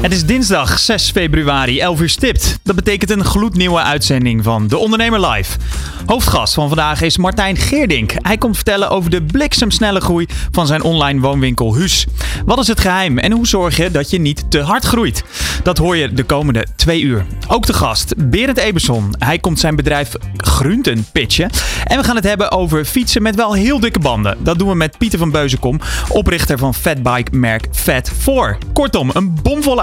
Het is dinsdag 6 februari, 11 uur stipt. Dat betekent een gloednieuwe uitzending van De Ondernemer Live. Hoofdgast van vandaag is Martijn Geerdink. Hij komt vertellen over de bliksemsnelle groei van zijn online woonwinkel Huus. Wat is het geheim en hoe zorg je dat je niet te hard groeit? Dat hoor je de komende twee uur. Ook de gast, Berend Eberson. Hij komt zijn bedrijf Grunten pitchen. En we gaan het hebben over fietsen met wel heel dikke banden. Dat doen we met Pieter van Beuzenkom, oprichter van fatbike merk Fat4. Kortom, een bomvolle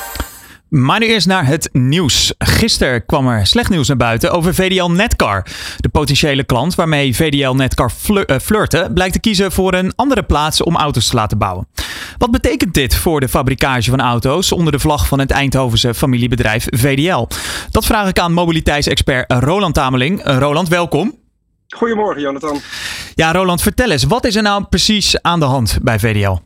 Maar nu eerst naar het nieuws. Gisteren kwam er slecht nieuws naar buiten over VDL Netcar. De potentiële klant waarmee VDL Netcar flir uh, flirte blijkt te kiezen voor een andere plaats om auto's te laten bouwen. Wat betekent dit voor de fabrikage van auto's onder de vlag van het Eindhovense familiebedrijf VDL? Dat vraag ik aan mobiliteitsexpert Roland Tameling. Roland, welkom. Goedemorgen, Jonathan. Ja, Roland, vertel eens, wat is er nou precies aan de hand bij VDL?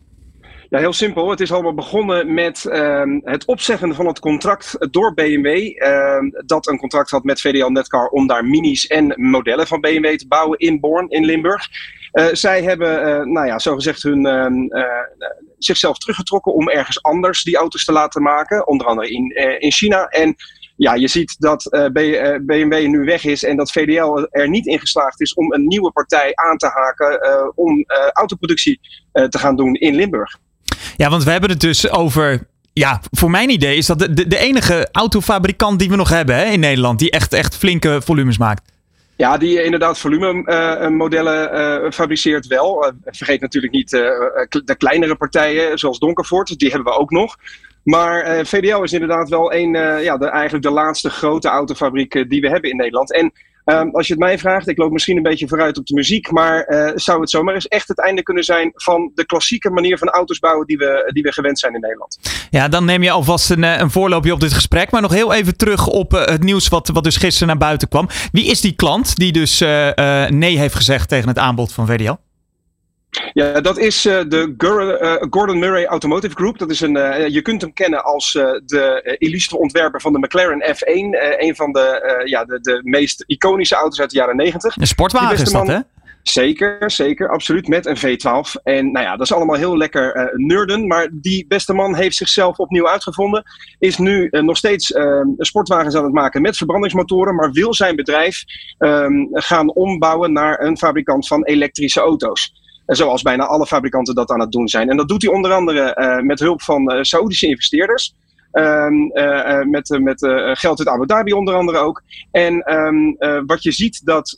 Heel simpel. Het is allemaal begonnen met uh, het opzeggen van het contract door BMW. Uh, dat een contract had met VDL Netcar om daar minis en modellen van BMW te bouwen in Born in Limburg. Uh, zij hebben, uh, nou ja, zogezegd hun, uh, zichzelf teruggetrokken om ergens anders die auto's te laten maken. Onder andere in, in China. En ja, je ziet dat BMW nu weg is en dat VDL er niet in geslaagd is om een nieuwe partij aan te haken om autoproductie te gaan doen in Limburg. Ja, want we hebben het dus over. Ja, voor mijn idee is dat de, de, enige autofabrikant die we nog hebben hè, in Nederland. die echt, echt flinke volumes maakt. Ja, die inderdaad volumemodellen uh, uh, fabriceert wel. Vergeet natuurlijk niet de kleinere partijen, zoals Donkervoort. Die hebben we ook nog. Maar VDL is inderdaad wel een, ja, eigenlijk de laatste grote autofabriek die we hebben in Nederland. En Um, als je het mij vraagt, ik loop misschien een beetje vooruit op de muziek, maar uh, zou het zomaar eens echt het einde kunnen zijn van de klassieke manier van auto's bouwen die we, die we gewend zijn in Nederland? Ja, dan neem je alvast een, een voorloopje op dit gesprek. Maar nog heel even terug op uh, het nieuws wat, wat dus gisteren naar buiten kwam. Wie is die klant die dus nee heeft gezegd tegen het aanbod van VDL? Ja, dat is uh, de Gordon Murray Automotive Group. Dat is een, uh, je kunt hem kennen als de illustre ontwerper van de McLaren F1. een van de, ja, de, de meest iconische auto's uit de jaren 90. Een sportwagen is dat, hè? Zeker, zeker, absoluut. Met een V12. En nou ja, dat is allemaal heel lekker uh, nerden. Maar die beste man heeft zichzelf opnieuw uitgevonden. Is nu uh, nog steeds uh, sportwagens aan het maken met verbrandingsmotoren. Maar wil zijn bedrijf gaan ombouwen naar een fabrikant van elektrische auto's. Zoals bijna alle fabrikanten dat aan het doen zijn. En dat doet hij onder andere uh, met hulp van uh, Saoedische investeerders. Um, uh, met met geld uit Abu Dhabi onder andere ook. En um, wat je ziet, dat,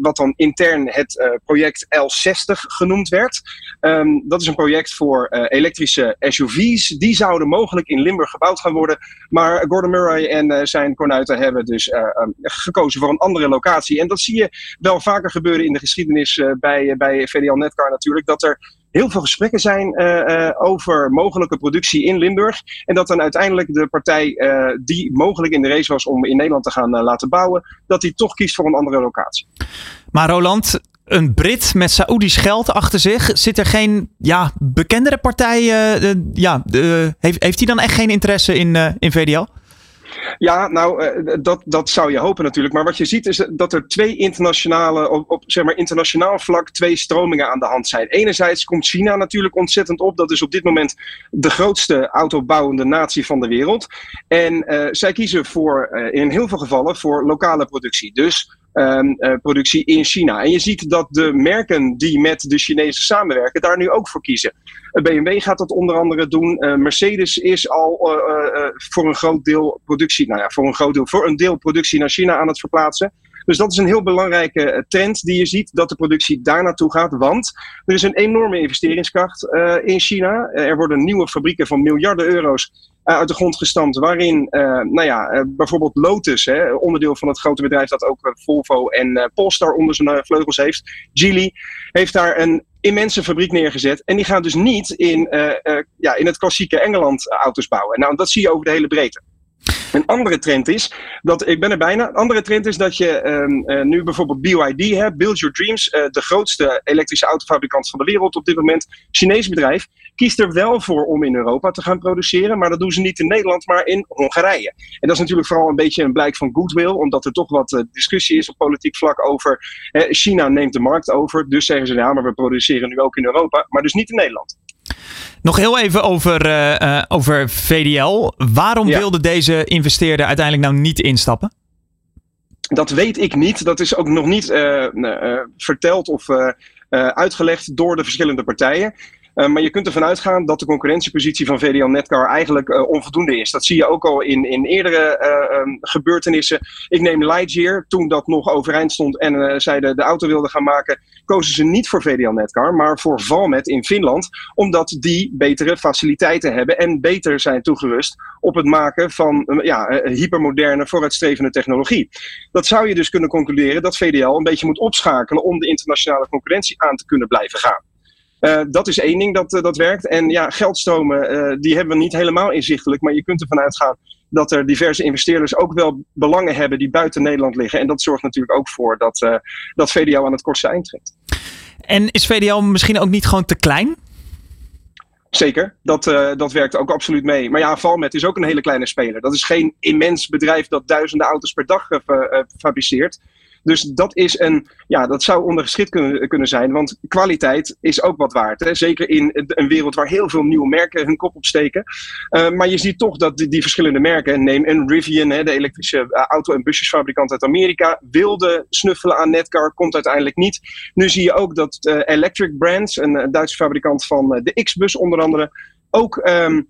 wat dan intern het project L60 genoemd werd. Um, dat is een project voor elektrische SUV's. Die zouden mogelijk in Limburg gebouwd gaan worden. Maar Gordon Murray en zijn kornuiten hebben dus gekozen voor een andere locatie. En dat zie je wel vaker gebeuren in de geschiedenis bij, bij VDL Netcar natuurlijk. Dat er heel veel gesprekken zijn uh, uh, over mogelijke productie in Limburg. En dat dan uiteindelijk de partij uh, die mogelijk in de race was om in Nederland te gaan laten bouwen, dat die toch kiest voor een andere locatie. Maar Roland, een Brit met Saoedisch geld achter zich. Zit er geen ja, bekendere partij? ja, heeft, heeft hij dan echt geen interesse in, in VDL? Ja, nou, uh, dat, dat zou je hopen natuurlijk. Maar wat je ziet is dat er twee internationale, op, zeg maar internationaal vlak, twee stromingen aan de hand zijn. Enerzijds komt China natuurlijk ontzettend op. Dat is op dit moment de grootste autobouwende natie van de wereld. En uh, zij kiezen voor, uh, in heel veel gevallen voor lokale productie. Dus uh, productie in China. En je ziet dat de merken die met de Chinezen samenwerken daar nu ook voor kiezen. Uh, BMW gaat dat onder andere doen. Uh, Mercedes is al voor een groot deel productie, nou ja, voor een groot deel, voor een deel productie naar China aan het verplaatsen. Dus dat is een heel belangrijke trend die je ziet, dat de productie daar naartoe gaat. Want er is een enorme investeringskracht uh, in China. er worden nieuwe fabrieken van miljarden euro's uit de grond gestampt. Waarin nou ja, bijvoorbeeld Lotus, hè, onderdeel van het grote bedrijf dat ook Volvo en Polestar onder zijn vleugels heeft. Geely heeft daar een immense fabriek neergezet. En die gaan dus niet in, ja, in het klassieke Engeland auto's bouwen. Nou, dat zie je over de hele breedte. Een andere trend is dat, ik ben er bijna, een andere trend is dat je ehm, eh, nu bijvoorbeeld BYD hebt, Build Your Dreams, de grootste elektrische autofabrikant van de wereld op dit moment, Chinees bedrijf, kiest er wel voor om in Europa te gaan produceren, maar dat doen ze niet in Nederland, maar in Hongarije. En dat is natuurlijk vooral een beetje een blijk van goodwill, omdat er toch wat uh, discussie is op politiek vlak over China neemt de markt over, dus zeggen ze ja, maar we produceren nu ook in Europa, maar dus niet in Nederland. Nog heel even over, uh, over VDL. Waarom wilde deze investeerder uiteindelijk nou niet instappen? Dat weet ik niet. Dat is ook nog niet uh, verteld of uitgelegd door de verschillende partijen. Uh, maar je kunt ervan uitgaan dat de concurrentiepositie van VDL Netcar eigenlijk uh, onvoldoende is. Dat zie je ook al in, in eerdere uh, um, gebeurtenissen. Ik neem Lightyear, toen dat nog overeind stond en zeiden de auto wilden gaan maken, kozen ze niet voor VDL Netcar, maar voor Valmet in Finland, omdat die betere faciliteiten hebben en beter zijn toegerust op het maken van ja, hypermoderne, vooruitstrevende technologie. Dat zou je dus kunnen concluderen dat VDL een beetje moet opschakelen om de internationale concurrentie aan te kunnen blijven gaan. Uh, dat is één ding dat, uh, dat werkt. En ja, geldstromen, uh, die hebben we niet helemaal inzichtelijk. Maar je kunt ervan uitgaan dat er diverse investeerders ook wel belangen hebben die buiten Nederland liggen. En dat zorgt natuurlijk ook voor dat, dat VDL aan het kortste eind trekt. En is VDL misschien ook niet gewoon te klein? Zeker, dat, dat werkt ook absoluut mee. Maar ja, Valmet is ook een hele kleine speler. Dat is geen immens bedrijf dat duizenden auto's per dag fabriceert. Dus dat is een, ja, dat zou ondergeschikt kunnen, kunnen zijn. Want kwaliteit is ook wat waard. Hè? Zeker in een wereld waar heel veel nieuwe merken hun kop opsteken. Uh, maar je ziet toch dat die, verschillende merken, neem een Rivian, hè, de elektrische uh, auto- en busjesfabrikant uit Amerika, wilde snuffelen aan Netcar, komt uiteindelijk niet. Nu zie je ook dat uh, Electric Brands, een Duitse fabrikant van de X-bus onder andere, ook um,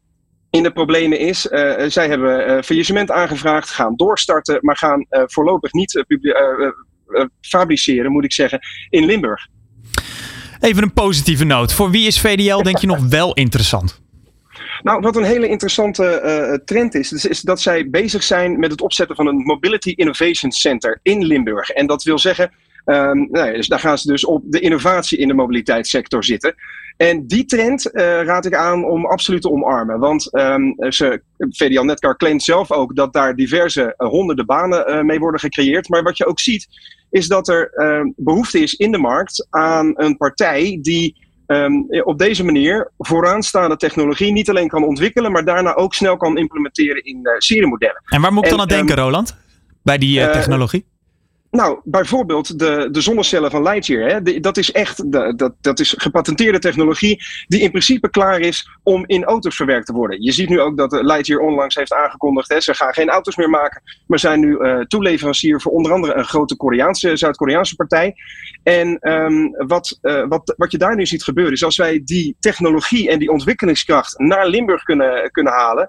in de problemen is. Uh, zij hebben uh, faillissement aangevraagd, gaan doorstarten, maar gaan uh, voorlopig niet fabriceren, moet ik zeggen, in Limburg. Even een positieve noot. Voor wie is VDL denk je nog wel interessant? Nou, wat een hele interessante trend is, is, is, dat zij bezig zijn met het opzetten van een Mobility Innovation Center in Limburg. En dat wil zeggen, um, nou, dus daar gaan ze dus op de innovatie in de mobiliteitssector zitten. En die trend uh, raad ik aan om absoluut te omarmen. Want um, ze, VDL Netcar claimt zelf ook dat daar diverse uh, honderden banen uh, mee worden gecreëerd. Maar wat je ook ziet, is dat er ehm, behoefte is in de markt aan een partij die um, op deze manier vooraanstaande technologie niet alleen kan ontwikkelen, maar daarna ook snel kan implementeren in seriemodellen. En waar moet ik dan aan denken, Roland? Bij die technologie? Nou, bijvoorbeeld de, de zonnecellen van Lightyear. Hè? dat is echt dat, dat is gepatenteerde technologie die in principe klaar is om in auto's verwerkt te worden. Je ziet nu ook dat Lightyear onlangs heeft aangekondigd, hè, ze gaan geen auto's meer maken, maar zijn nu uh, toeleverancier voor onder andere een grote Koreaanse, Zuid-Koreaanse partij. En um, wat, uh, wat, wat je daar nu ziet gebeuren is als wij die technologie en die ontwikkelingskracht naar Limburg kunnen, kunnen halen,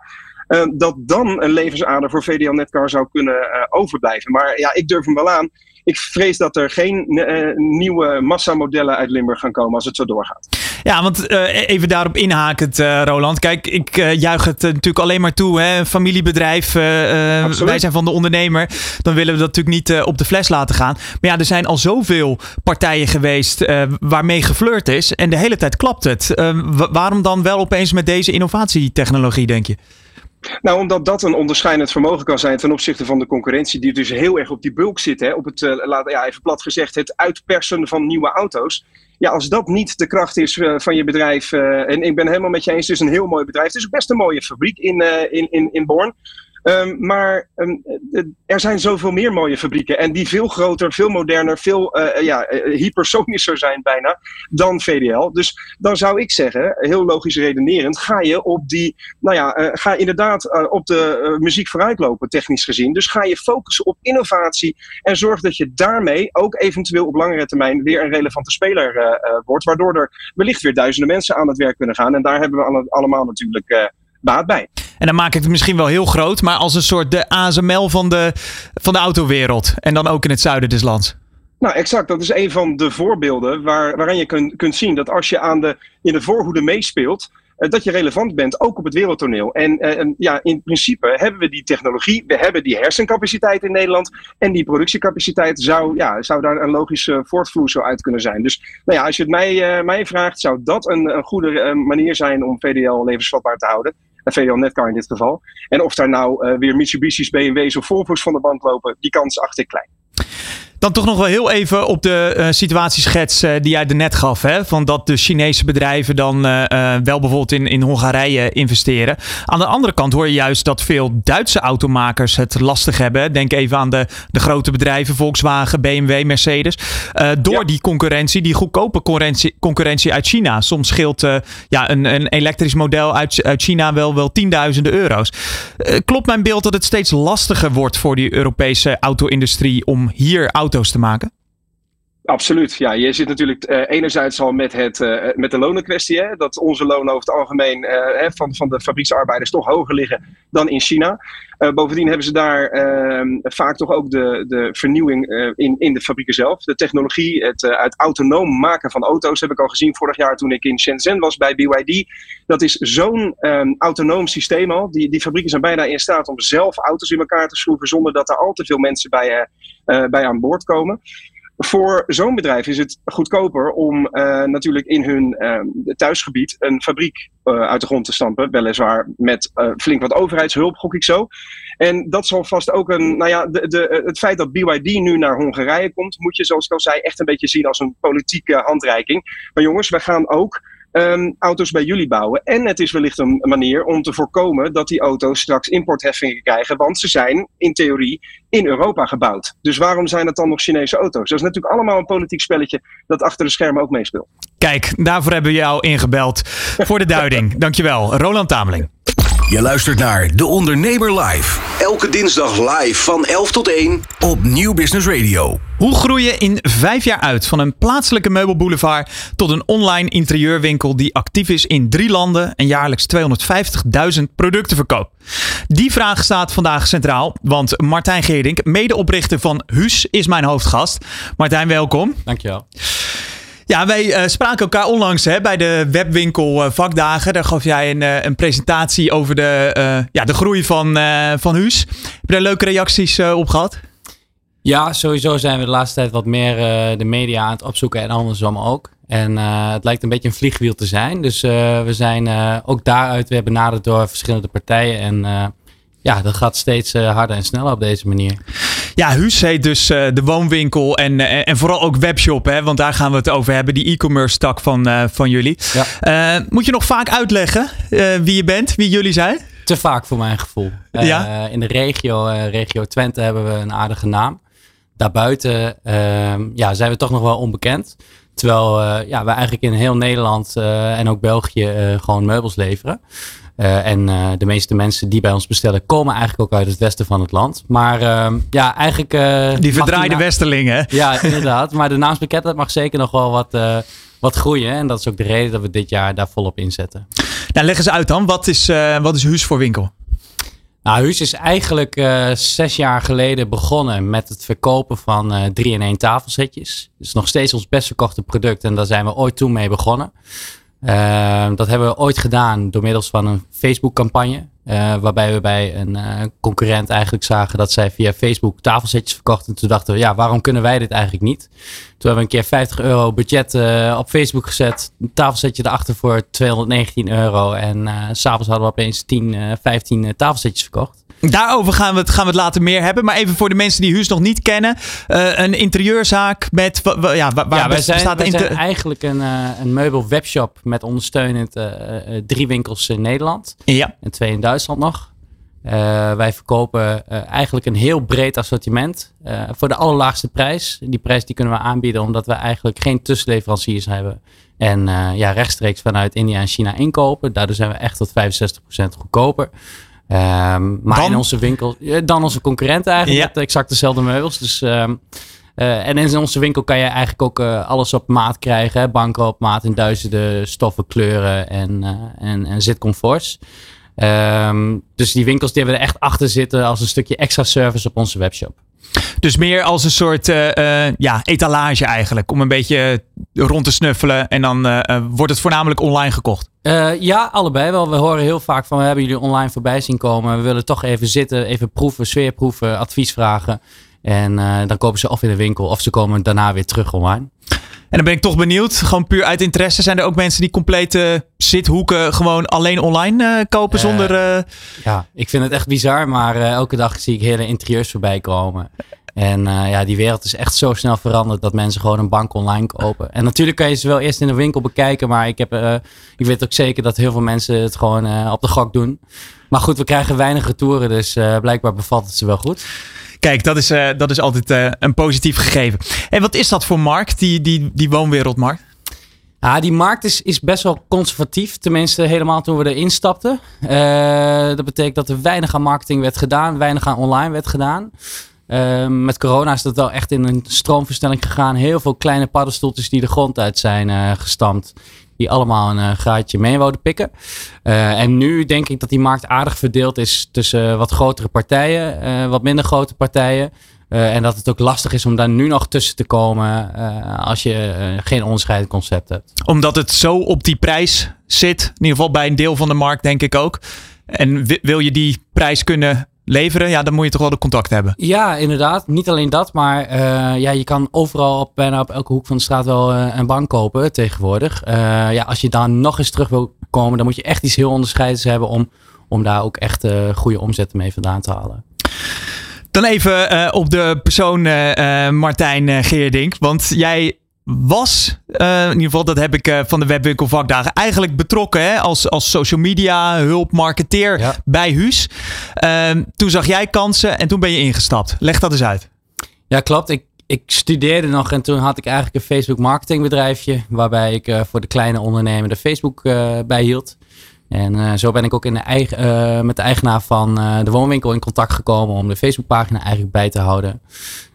dat dan een levensader voor VDL Netcar zou kunnen uh, overblijven. Maar ja, ik durf hem wel aan. Ik vrees dat er geen uh, nieuwe massamodellen uit Limburg gaan komen als het zo doorgaat. Ja, want even daarop inhakend, Roland. Kijk, ik juich het natuurlijk alleen maar toe. Hè? Familiebedrijf, wij zijn van de ondernemer. Dan willen we dat natuurlijk niet op de fles laten gaan. Maar ja, er zijn al zoveel partijen geweest waarmee geflirt is. En de hele tijd klapt het. waarom dan wel opeens met deze innovatietechnologie, denk je? Nou, omdat dat een onderscheidend vermogen kan zijn ten opzichte van de concurrentie, die dus heel erg op die bulk zit. Hè? Op het, uh, laat, ja, even plat gezegd, het uitpersen van nieuwe auto's. Ja, als dat niet de kracht is uh, van je bedrijf, uh, en ik ben helemaal met je eens, het is een heel mooi bedrijf. Het is ook best een mooie fabriek in, in, in, in Born. Um, maar um, er zijn zoveel meer mooie fabrieken. En die veel groter, veel moderner, veel uh, ja, hypersonischer zijn bijna dan VDL. Dus dan zou ik zeggen, heel logisch redenerend, ga je op die, nou ja, ga inderdaad op de muziek vooruitlopen, technisch gezien. Dus ga je focussen op innovatie en zorg dat je daarmee ook eventueel op langere termijn weer een relevante speler wordt. Waardoor er wellicht weer duizenden mensen aan het werk kunnen gaan. En daar hebben we allemaal natuurlijk baat bij. En dan maak ik het misschien wel heel groot, maar als een soort de ASML van de, van de autowereld. En dan ook in het zuiden des lands. Nou, exact. Dat is een van de voorbeelden waar, waarin je kun, kunt zien dat als je aan de, in de voorhoede meespeelt, dat je relevant bent, ook op het wereldtoneel. En ja, in principe hebben we die technologie, we hebben die hersencapaciteit in Nederland. En die productiecapaciteit zou, ja, zou daar een logische voortvloeisel uit kunnen zijn. Dus nou ja, als je het mij, mij vraagt, zou dat een, een goede manier zijn om VDL levensvatbaar te houden. VDL Netcar in dit geval. En of daar nou weer Mitsubishi's, BMW's of Volvo's van de band lopen, die kans acht ik klein. Dan toch nog wel heel even op de uh, situatieschets uh, die jij er net gaf. Hè? Van dat de Chinese bedrijven dan uh, wel bijvoorbeeld in, in Hongarije investeren. Aan de andere kant hoor je juist dat veel Duitse automakers het lastig hebben. Denk even aan de, de grote bedrijven, Volkswagen, BMW, Mercedes. door ja. die concurrentie, die goedkope concurrentie, concurrentie uit China. Soms scheelt ja, een, een elektrisch model uit, uit China wel, wel tienduizenden euro's. klopt mijn beeld dat het steeds lastiger wordt voor die Europese auto-industrie om hier auto's te maken? Absoluut. Ja, je zit natuurlijk uh, enerzijds al met, het, uh, met de lonenkwestie. Hè, dat onze lonen over het algemeen van, van de fabrieksarbeiders toch hoger liggen dan in China. bovendien hebben ze daar ehm, vaak toch ook de, de vernieuwing in, in de fabrieken zelf. De technologie, het, het autonoom maken van auto's heb ik al gezien vorig jaar toen ik in Shenzhen was bij BYD. Dat is zo'n um, autonoom systeem al. Die, die fabrieken zijn bijna in staat om zelf auto's in elkaar te schroeven zonder dat er al te veel mensen bij, bij aan boord komen. Voor zo'n bedrijf is het goedkoper om uh, natuurlijk in hun uh, thuisgebied een fabriek uh, uit de grond te stampen. Weliswaar met flink wat overheidshulp, gok ik zo. En dat zal vast ook een. Nou ja, de, de, het feit dat BYD nu naar Hongarije komt, moet je, zoals ik al zei, echt een beetje zien als een politieke handreiking. Maar jongens, wij gaan ook um, auto's bij jullie bouwen. En het is wellicht een manier om te voorkomen dat die auto's straks importheffingen krijgen, want ze zijn in theorie in Europa gebouwd. Dus waarom zijn het dan nog Chinese auto's? Dat is natuurlijk allemaal een politiek spelletje dat achter de schermen ook meespeelt. Kijk, daarvoor hebben we jou ingebeld voor de duiding. Dankjewel, Roland Tameling. Je luistert naar De Ondernemer Live. Elke dinsdag live van 11 tot 1 op Nieuw Business Radio. Hoe groei je in vijf jaar uit van een plaatselijke meubelboulevard tot een online interieurwinkel die actief is in drie landen en jaarlijks 250.000 producten verkoopt? Die vraag staat vandaag centraal, want Martijn Geerdink, medeoprichter van Huus, is mijn hoofdgast. Martijn, welkom. Dankjewel. Ja, wij uh, spraken elkaar onlangs hè, bij de webwinkel uh, vakdagen. Daar gaf jij een, uh, een presentatie over de, ja, de groei van, van Huus. Heb je daar leuke reacties op gehad? Ja, sowieso zijn we de laatste tijd wat meer de media aan het opzoeken en andersom ook. En het lijkt een beetje een vliegwiel te zijn. Dus we zijn ook daaruit weer benaderd door verschillende partijen. En ja, dat gaat steeds harder en sneller op deze manier. Ja, Huus heet dus uh, de woonwinkel en, uh, en vooral ook webshop, hè, want daar gaan we het over hebben, die e-commerce tak van, uh, van jullie. Ja. moet je nog vaak uitleggen wie je bent, wie jullie zijn? Te vaak voor mijn gevoel. Ja? in de regio, regio Twente hebben we een aardige naam. Daarbuiten ehm, ja, zijn we toch nog wel onbekend. Terwijl ja, we eigenlijk in heel Nederland en ook België gewoon meubels leveren. En de meeste mensen die bij ons bestellen komen eigenlijk ook uit het westen van het land. Maar uh, ja, eigenlijk... Die verdraaide westerlingen. Ja, inderdaad. maar de naamsbekendheid mag zeker nog wel wat, wat groeien. En dat is ook de reden dat we dit jaar daar volop inzetten. Nou, leg eens uit dan. Wat is, wat is Huus voor winkel? Nou, Huus is eigenlijk zes jaar geleden begonnen met het verkopen van 3 in 1 tafelsetjes. Het is nog steeds ons best verkochte product en daar zijn we ooit toen mee begonnen. Uh, dat hebben we ooit gedaan door middels van een Facebook-campagne. Uh, waarbij we bij een uh, concurrent eigenlijk zagen dat zij via Facebook tafelzetjes verkochten. En toen dachten we, ja, waarom kunnen wij dit eigenlijk niet? Toen hebben we een keer 50 euro budget uh, op Facebook gezet. Een tafelsetje erachter voor 219 euro. En s'avonds hadden we opeens 10, 15 tafelzetjes verkocht. Daarover gaan we, het, gaan we het later meer hebben. Maar even voor de mensen die Huus nog niet kennen. Een interieurzaak met... Ja, waar ja, wij zijn, wij zijn eigenlijk een, een meubelwebshop met ondersteunend drie winkels in Nederland. Ja. En twee in Duitsland nog. wij verkopen eigenlijk een heel breed assortiment voor de allerlaagste prijs. Die prijs die kunnen we aanbieden omdat we eigenlijk geen tussenleveranciers hebben. En ja, rechtstreeks vanuit India en China inkopen. Daardoor zijn we echt tot 65% goedkoper. Um, maar dan? in onze winkel, dan onze concurrenten eigenlijk, met exact dezelfde meubels. Dus, um, uh, en in onze winkel kan je eigenlijk ook alles op maat krijgen. Hè? Banken op maat in duizenden stoffen, kleuren en, en, en zitcomforts. Um, dus die winkels die hebben er echt achter zitten als een stukje extra service op onze webshop. Dus meer als een soort ja, etalage eigenlijk. Om een beetje rond te snuffelen. En dan wordt het voornamelijk online gekocht. ja, allebei wel. We horen heel vaak van we hebben jullie online voorbij zien komen. We willen toch even zitten, even proeven, sfeerproeven, advies vragen. En dan kopen ze of in de winkel of ze komen daarna weer terug online. En dan ben ik toch benieuwd, gewoon puur uit interesse, zijn er ook mensen die complete zithoeken gewoon alleen online uh, kopen uh, zonder... Uh... Ja, ik vind het echt bizar, maar elke dag zie ik hele interieurs voorbij komen. En ja, die wereld is echt zo snel veranderd dat mensen gewoon een bank online kopen. En natuurlijk kan je ze wel eerst in de winkel bekijken, maar ik, heb, ik weet ook zeker dat heel veel mensen het gewoon op de gok doen. Maar goed, we krijgen weinig retouren, dus blijkbaar bevalt het ze wel goed. Kijk, dat is, uh, dat is altijd uh, een positief gegeven. En wat is dat voor markt, die, die, die woonwereldmarkt? Ja, die markt is, is best wel conservatief. Tenminste, helemaal toen we erin stapten. Uh, dat betekent dat er weinig aan marketing werd gedaan, weinig aan online werd gedaan. met corona is dat wel echt in een stroomversnelling gegaan. Heel veel kleine paddenstoeltjes die de grond uit zijn gestampt die allemaal een uh, graadje mee wouden pikken. Uh, en nu denk ik dat die markt aardig verdeeld is tussen wat grotere partijen, wat minder grote partijen. en dat het ook lastig is om daar nu nog tussen te komen als je geen onderscheidend concept hebt. Omdat het zo op die prijs zit, in ieder geval bij een deel van de markt denk ik ook. En wil je die prijs kunnen leveren, ja, dan moet je toch wel de contact hebben. Ja, inderdaad. Niet alleen dat, maar uh, ja, je kan overal op, bijna op elke hoek van de straat wel uh, een bank kopen tegenwoordig. Uh, ja, als je daar nog eens terug wil komen, dan moet je echt iets heel onderscheidends hebben om, om daar ook echt goede omzetten mee vandaan te halen. Dan even op de persoon Martijn Geerdink. Want jij was, uh, in ieder geval dat heb ik uh, van de webwinkel vakdagen, eigenlijk betrokken hè, als, als social media hulp, marketeer bij Huus. Uh, toen zag jij kansen en toen ben je ingestapt. Leg dat eens uit. Ja, klopt. Ik, ik studeerde nog en toen had ik eigenlijk een Facebook marketingbedrijfje waarbij ik eh, voor de kleine ondernemer de Facebook bijhield. En zo ben ik ook in de eigen, met de eigenaar van de woonwinkel in contact gekomen om de Facebookpagina eigenlijk bij te houden.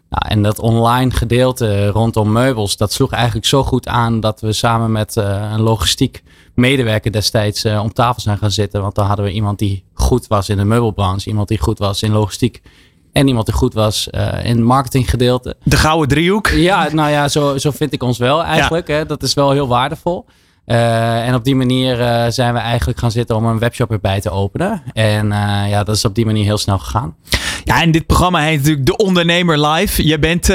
Nou, en dat online gedeelte rondom meubels, dat sloeg eigenlijk zo goed aan dat we samen met uh, een logistiek medewerker destijds uh, om tafel zijn gaan zitten. Want dan hadden we iemand die goed was in de meubelbranche, iemand die goed was in logistiek en iemand die goed was uh, in het marketinggedeelte. De gouden driehoek? Ja, nou ja, zo, zo vind ik ons wel eigenlijk. Hè. Dat is wel heel waardevol. Uh, en op die manier uh, zijn we eigenlijk gaan zitten om een webshop erbij te openen. En uh, ja, dat is op die manier heel snel gegaan. Ja, en dit programma heet natuurlijk De Ondernemer Live. Je bent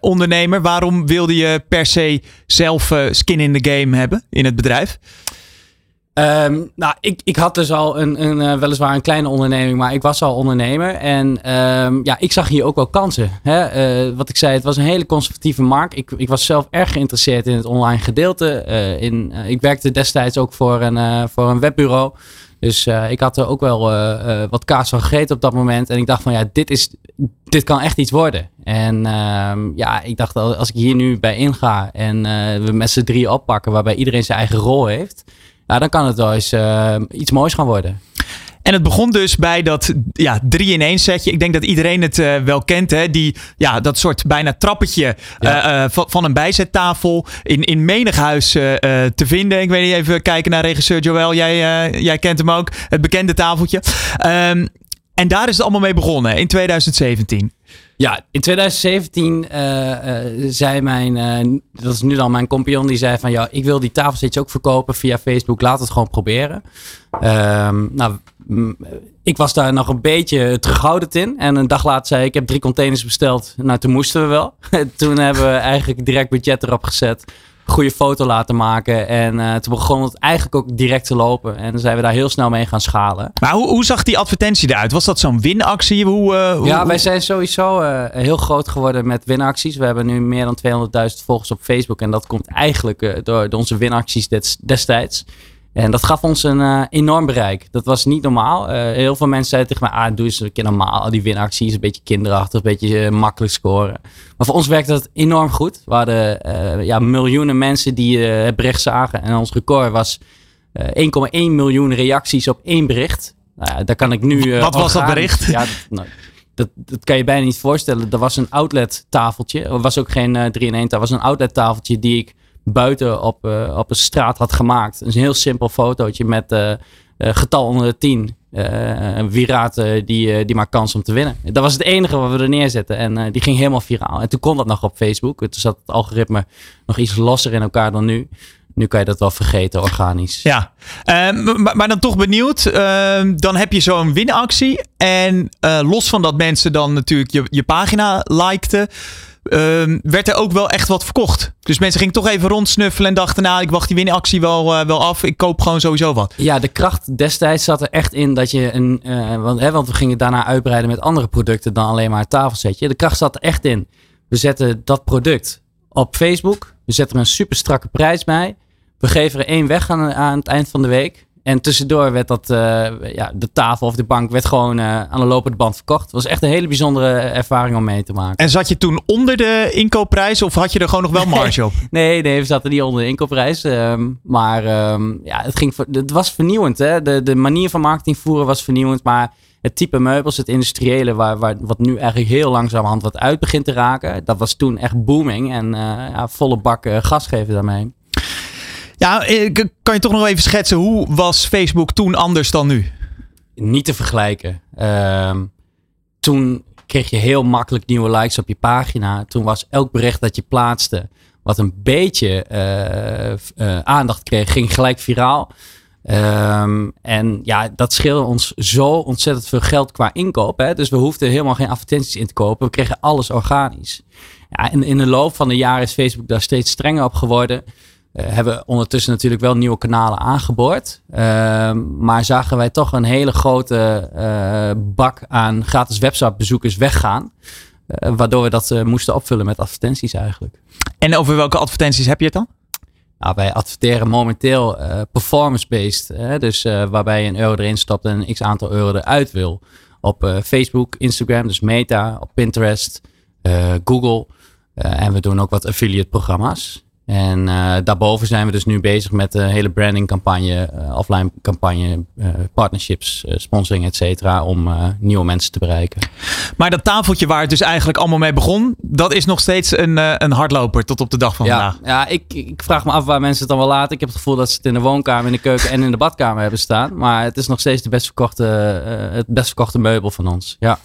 ondernemer. Waarom wilde je per se zelf skin in the game hebben in het bedrijf? Um, nou, ik, ik had dus al een, een weliswaar een kleine onderneming, maar ik was al ondernemer. En um, ja, ik zag hier ook wel kansen. Hè? Wat ik zei, het was een hele conservatieve markt. Ik, ik was zelf erg geïnteresseerd in het online gedeelte. In, ik werkte destijds ook voor een, voor een webbureau. Dus ik had er ook wel wat kaas van gegeten op dat moment. En ik dacht van ja, dit, is, dit kan echt iets worden. En um, ja, ik dacht als ik hier nu bij inga en we met z'n drie oppakken, waarbij iedereen zijn eigen rol heeft dan kan het wel eens iets moois gaan worden. En het begon dus bij dat ja, 3 in 1 setje. Ik denk dat iedereen het uh, wel kent. Hè? Die, ja, dat soort bijna trappetje ja. uh, van, van, een bijzettafel. In, in menig huis te vinden. Ik weet niet, even kijken naar regisseur Joël. Jij, jij kent hem ook. Het bekende tafeltje. Um, en daar is het allemaal mee begonnen in 2017. Ja, in 2017 uh, uh, zei mijn, uh, dat is nu dan mijn compagnon, die zei van ja, ik wil die tafelzitjes ook verkopen via Facebook, laat het gewoon proberen. Um, nou, ik was daar nog een beetje terughoudend in. En een dag later zei ik, ik heb drie containers besteld. Nou, toen moesten we wel. toen hebben we eigenlijk direct budget erop gezet goede foto laten maken. En uh, toen begon het eigenlijk ook direct te lopen. En dan zijn we daar heel snel mee gaan schalen. Maar hoe, hoe zag die advertentie eruit? Was dat zo'n winactie? Hoe, uh, hoe, ja, wij zijn sowieso uh, heel groot geworden met winacties. We hebben nu meer dan 200.000 volgers op Facebook. En dat komt eigenlijk door, door onze winacties destijds. En dat gaf ons een uh, enorm bereik. Dat was niet normaal. Uh, heel veel mensen zeiden tegen mij, ah, doe eens een keer normaal. Die winacties, een beetje kinderachtig, een beetje uh, makkelijk scoren. Maar voor ons werkte dat enorm goed. We hadden ja, miljoenen mensen die het bericht zagen. En ons record was 1,1 miljoen reacties op één bericht. Nou, daar kan ik nu... Wat was dat bericht? Ja, dat, nou, dat, dat, kan je bijna niet voorstellen. Er was een outlet tafeltje. Er was ook geen 3 in 1 tafel. was een outlet tafeltje die ik buiten op, uh, op een straat had gemaakt. Een heel simpel fotootje met uh, getal onder de 10. wie wiraat die, die maakt kans om te winnen. Dat was het enige wat we er neerzetten. En die ging helemaal viraal. En toen kon dat nog op Facebook. Toen zat het algoritme nog iets losser in elkaar dan nu. Nu kan je dat wel vergeten, organisch. Ja, ehm, maar, dan toch benieuwd. Ehm, dan heb je zo'n winactie. En los van dat mensen dan natuurlijk je, je pagina likten. Ehm, werd er ook wel echt wat verkocht. Dus mensen gingen toch even rondsnuffelen en dachten, nou, ik wacht die winactie wel, uh, wel af. Ik koop gewoon sowieso wat. Ja, de kracht destijds zat er echt in dat je een, uh, want, hè, want we gingen daarna uitbreiden met andere producten dan alleen maar het tafelsetje. De kracht zat er echt in. We zetten dat product op Facebook. We zetten er een super strakke prijs bij. We geven er één weg aan, aan het eind van de week. En tussendoor werd dat, uh, ja, de tafel of de bank werd gewoon uh, aan de lopende band verkocht. Het was echt een hele bijzondere ervaring om mee te maken. En zat je toen onder de inkoopprijs of had je er gewoon nog wel marge op? nee, nee, we zaten niet onder de inkoopprijs. Um, maar um, ja, het, ging, het was vernieuwend. Hè? De, de manier van marketing voeren was vernieuwend. Maar het type meubels, het industriële, waar, waar, wat nu eigenlijk heel langzamerhand wat uit begint te raken. Dat was toen echt booming en uh, ja, volle bak gas geven daarmee. Ja, eh, kan je toch nog even schetsen, hoe was Facebook toen anders dan nu? Niet te vergelijken. Uh, toen kreeg je heel makkelijk nieuwe likes op je pagina. Toen was elk bericht dat je plaatste, wat een beetje uh, uh, aandacht kreeg, ging gelijk viraal. Um, en ja, dat scheelde ons zo ontzettend veel geld qua inkoop. Hè? Dus we hoefden helemaal geen advertenties in te kopen. We kregen alles organisch. Ja, en in de loop van de jaren is Facebook daar steeds strenger op geworden. Uh, hebben ondertussen natuurlijk wel nieuwe kanalen aangeboord. Uh, maar zagen wij toch een hele grote uh, bak aan gratis websitebezoekers weggaan. Eh, waardoor we dat moesten opvullen met advertenties eigenlijk. En over welke advertenties heb je het dan? Nou, wij adverteren momenteel performance-based. dus waarbij je een euro erin stopt en een x aantal euro eruit wil. Op Facebook, Instagram, dus Meta, op Pinterest, Google. en we doen ook wat affiliate programma's. En uh, daarboven zijn we dus nu bezig met de hele branding campagne, uh, offline campagne, uh, partnerships, sponsoring, et cetera, om nieuwe mensen te bereiken. Maar dat tafeltje waar het dus eigenlijk allemaal mee begon, dat is nog steeds een, een hardloper tot op de dag van ja, vandaag. Ja, ik, ik vraag me af waar mensen het dan wel laten. Ik heb het gevoel dat ze het in de woonkamer, in de keuken en in de badkamer hebben staan. Maar het is nog steeds de best verkochte, het best verkochte meubel van ons. Ja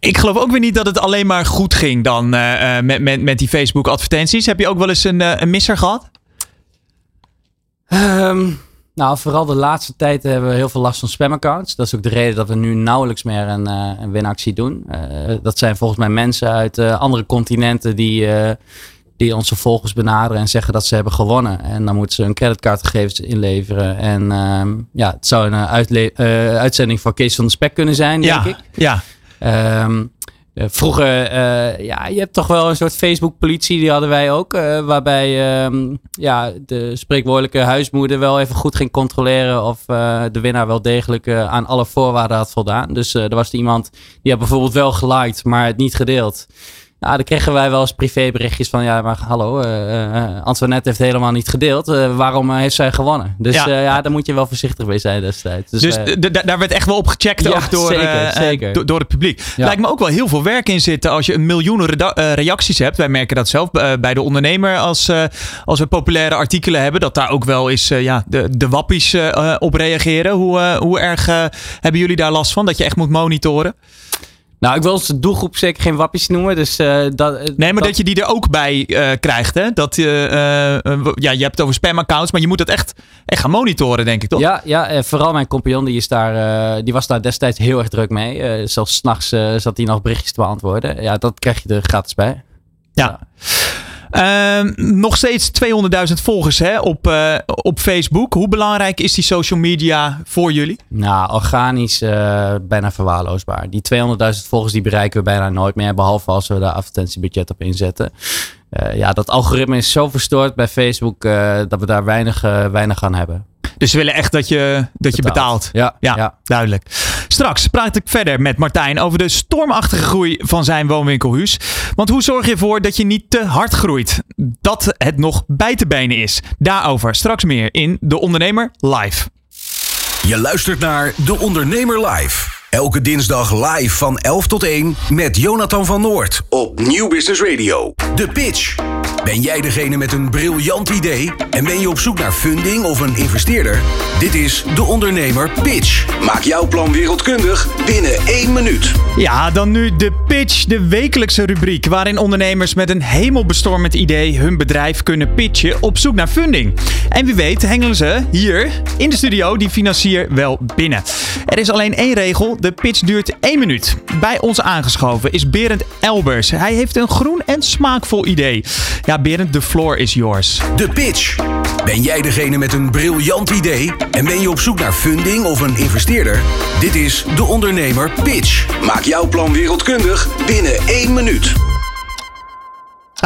ik geloof ook weer niet dat het alleen maar goed ging dan uh, met, met, met die Facebook advertenties. Heb je ook wel eens een, uh, een misser gehad? Um, nou, vooral de laatste tijd hebben we heel veel last van spamaccounts. Dat is ook de reden dat we nu nauwelijks meer een, een winactie doen. dat zijn volgens mij mensen uit andere continenten die, die onze volgers benaderen en zeggen dat ze hebben gewonnen. En dan moeten ze hun creditcardgegevens inleveren. En ehm, ja, het zou een uitzending van Kees van de Spek kunnen zijn, denk ja, ik. Ja, Um, vroeger, uh, ja, je hebt toch wel een soort Facebook-politie, die hadden wij ook. Uh, waarbij um, ja, de spreekwoordelijke huismoeder wel even goed ging controleren of de winnaar wel degelijk aan alle voorwaarden had voldaan. Dus er was iemand die had bijvoorbeeld wel geliked, maar het niet gedeeld. Nou, dan kregen wij wel eens privéberichtjes van, ja, maar hallo, uh, Antoinette heeft helemaal niet gedeeld. Uh, waarom heeft zij gewonnen? Dus ja. ja, daar moet je wel voorzichtig mee zijn destijds. Dus, dus daar werd echt wel op gecheckt ja, ook door, zeker, zeker. Do door het publiek. Ja. Lijkt me ook wel heel veel werk in zitten als je een miljoenen reacties hebt. Wij merken dat zelf bij de ondernemer als, als we populaire artikelen hebben. Dat daar ook wel eens ja, de, de wappies op reageren. Hoe, hoe erg hebben jullie daar last van? Dat je echt moet monitoren? Nou, ik wil onze doelgroep zeker geen wappies noemen. Dus, uh, dat, nee, maar dat... dat... je die er ook bij uh, krijgt. Hè? Dat, uh, ja, je hebt het over spamaccounts, maar je moet het echt, echt gaan monitoren, denk ik toch? Ja, ja vooral mijn compagnon die, is daar, die was daar destijds heel erg druk mee. zelfs s'nachts zat hij nog berichtjes te beantwoorden. Ja, dat krijg je er gratis bij. ja. ja. Uh, nog steeds 200.000 volgers hè, op, uh, op Facebook. Hoe belangrijk is die social media voor jullie? Nou, organisch uh, bijna verwaarloosbaar. Die 200.000 volgers die bereiken we bijna nooit meer. Behalve als we daar advertentiebudget op inzetten. Uh, ja, dat algoritme is zo verstoord bij Facebook dat we daar weinig, weinig aan hebben. Dus ze willen echt dat je, dat je betaalt. Ja, ja, ja, duidelijk. Straks praat ik verder met Martijn over de stormachtige groei van zijn woonwinkelhuis. Want hoe zorg je ervoor dat je niet te hard groeit? Dat het nog bij te benen is. Daarover straks meer in De Ondernemer Live. Je luistert naar De Ondernemer Live. Elke dinsdag live van 11 tot 1 met Jonathan van Noord op Nieuw Business Radio. De Pitch. Ben jij degene met een briljant idee? En ben je op zoek naar funding of een investeerder? Dit is De Ondernemer Pitch. Maak jouw plan wereldkundig binnen één minuut. Ja, dan nu de Pitch, de wekelijkse rubriek waarin ondernemers met een hemelbestormend idee hun bedrijf kunnen pitchen op zoek naar funding. En wie weet hengelen ze hier in de studio die financier wel binnen. Er is alleen één regel, de pitch duurt één minuut. Bij ons aangeschoven is Berend Elbers. Hij heeft een groen en smaakvol idee. Ja, Berend, de floor is yours. De pitch. Ben jij degene met een briljant idee? En ben je op zoek naar funding of een investeerder? Dit is De Ondernemer Pitch. Maak jouw plan wereldkundig binnen één minuut.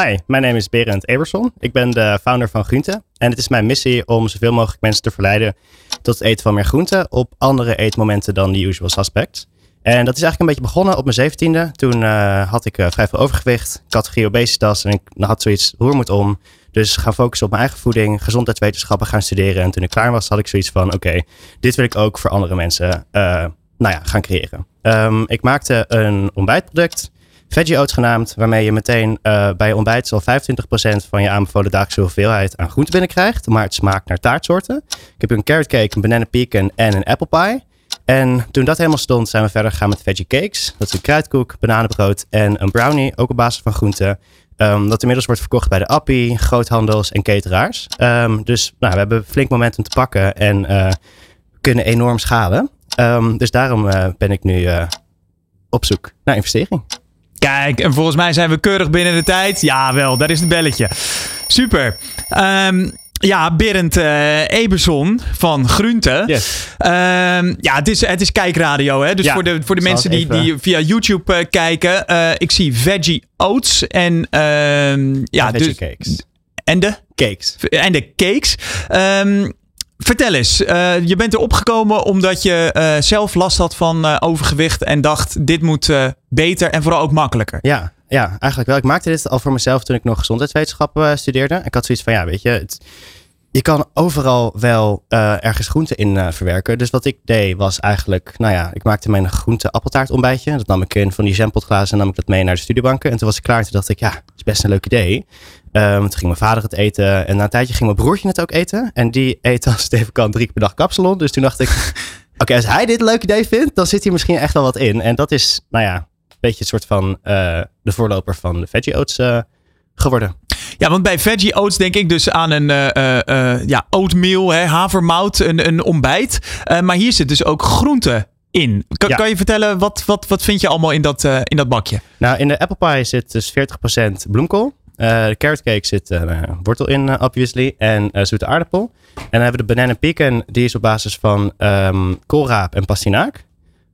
Hi, mijn naam is Berend Eberson. Ik ben de founder van Groente. En het is mijn missie om zoveel mogelijk mensen te verleiden tot het eten van meer groente op andere eetmomenten dan de usual suspects. En dat is eigenlijk een beetje begonnen op mijn zeventiende. Toen uh, had ik uh, vrij veel overgewicht, categorie obesitas en ik had zoiets, roer moet om. Dus gaan focussen op mijn eigen voeding, gezondheidswetenschappen gaan studeren. En toen ik klaar was, had ik zoiets van, oké, dit wil ik ook voor andere mensen uh, nou ja, gaan creëren. Um, ik maakte een ontbijtproduct, Veggie Oats genaamd, waarmee je meteen bij je ontbijt al 25% van je aanbevolen dagelijkse hoeveelheid aan groente binnenkrijgt. Maar het smaakt naar taartsoorten. Ik heb een carrot cake, een banana pecan en een apple pie. En toen dat helemaal stond, zijn we verder gegaan met veggie cakes. Dat is een kruidkoek, bananenbrood en een brownie, ook op basis van groenten. Um, dat inmiddels wordt verkocht bij de Appie, groothandels en cateraars. Um, dus nou, we hebben flink momentum te pakken en uh, kunnen enorm schalen. Um, dus daarom uh, ben ik nu uh, op zoek naar investering. Kijk, en volgens mij zijn we keurig binnen de tijd. Ja, wel, daar is het belletje. Super. Um, ja, Berend uh, Eberson van Grunte. Yes. Uh, ja, het is, het is kijkradio. Hè? Dus ja, voor de, voor de mensen die, die via YouTube uh, kijken. Uh, ik zie veggie oats en... Ehm, ja, en dus, cakes. En de? Cakes. En de cakes. Um, vertel eens, je bent erop gekomen omdat je zelf last had van overgewicht. En dacht, dit moet beter en vooral ook makkelijker. Ja, ja, eigenlijk wel. Ik maakte dit al voor mezelf toen ik nog gezondheidswetenschappen studeerde. Ik had zoiets van, ja, weet je, je kan overal wel ergens groenten in verwerken. Dus wat ik deed was eigenlijk, nou ja, ik maakte mijn groente appeltaart ontbijtje. Dat nam ik in van die jampotglazen en nam ik dat mee naar de studiebanken. En toen was ik klaar. Toen dacht ik, ja, dat is best een leuk idee. Um, toen ging mijn vader het eten. En na een tijdje ging mijn broertje het ook eten. En die eet als het even kan drie keer per dag kapsalon. Dus toen dacht ik, oké, okay, als hij dit een leuk idee vindt, dan zit hier misschien echt wel wat in. En dat is, nou ja, een beetje het soort van uh, de voorloper van de veggie oats geworden. Ja, want bij veggie oats denk ik dus aan een uh, uh, ja, oatmeal, hè, havermout, een, een ontbijt. Uh, maar hier zit dus ook groente in. Kan, ja. kan je vertellen, wat, wat, wat vind je allemaal in dat, in dat bakje? Nou, in de apple pie zit dus 40% bloemkool. De carrot cake zit wortel in, obviously. En zoete aardappel. En dan hebben we de banana pecan. Die is op basis van um, koolraap en pastinaak.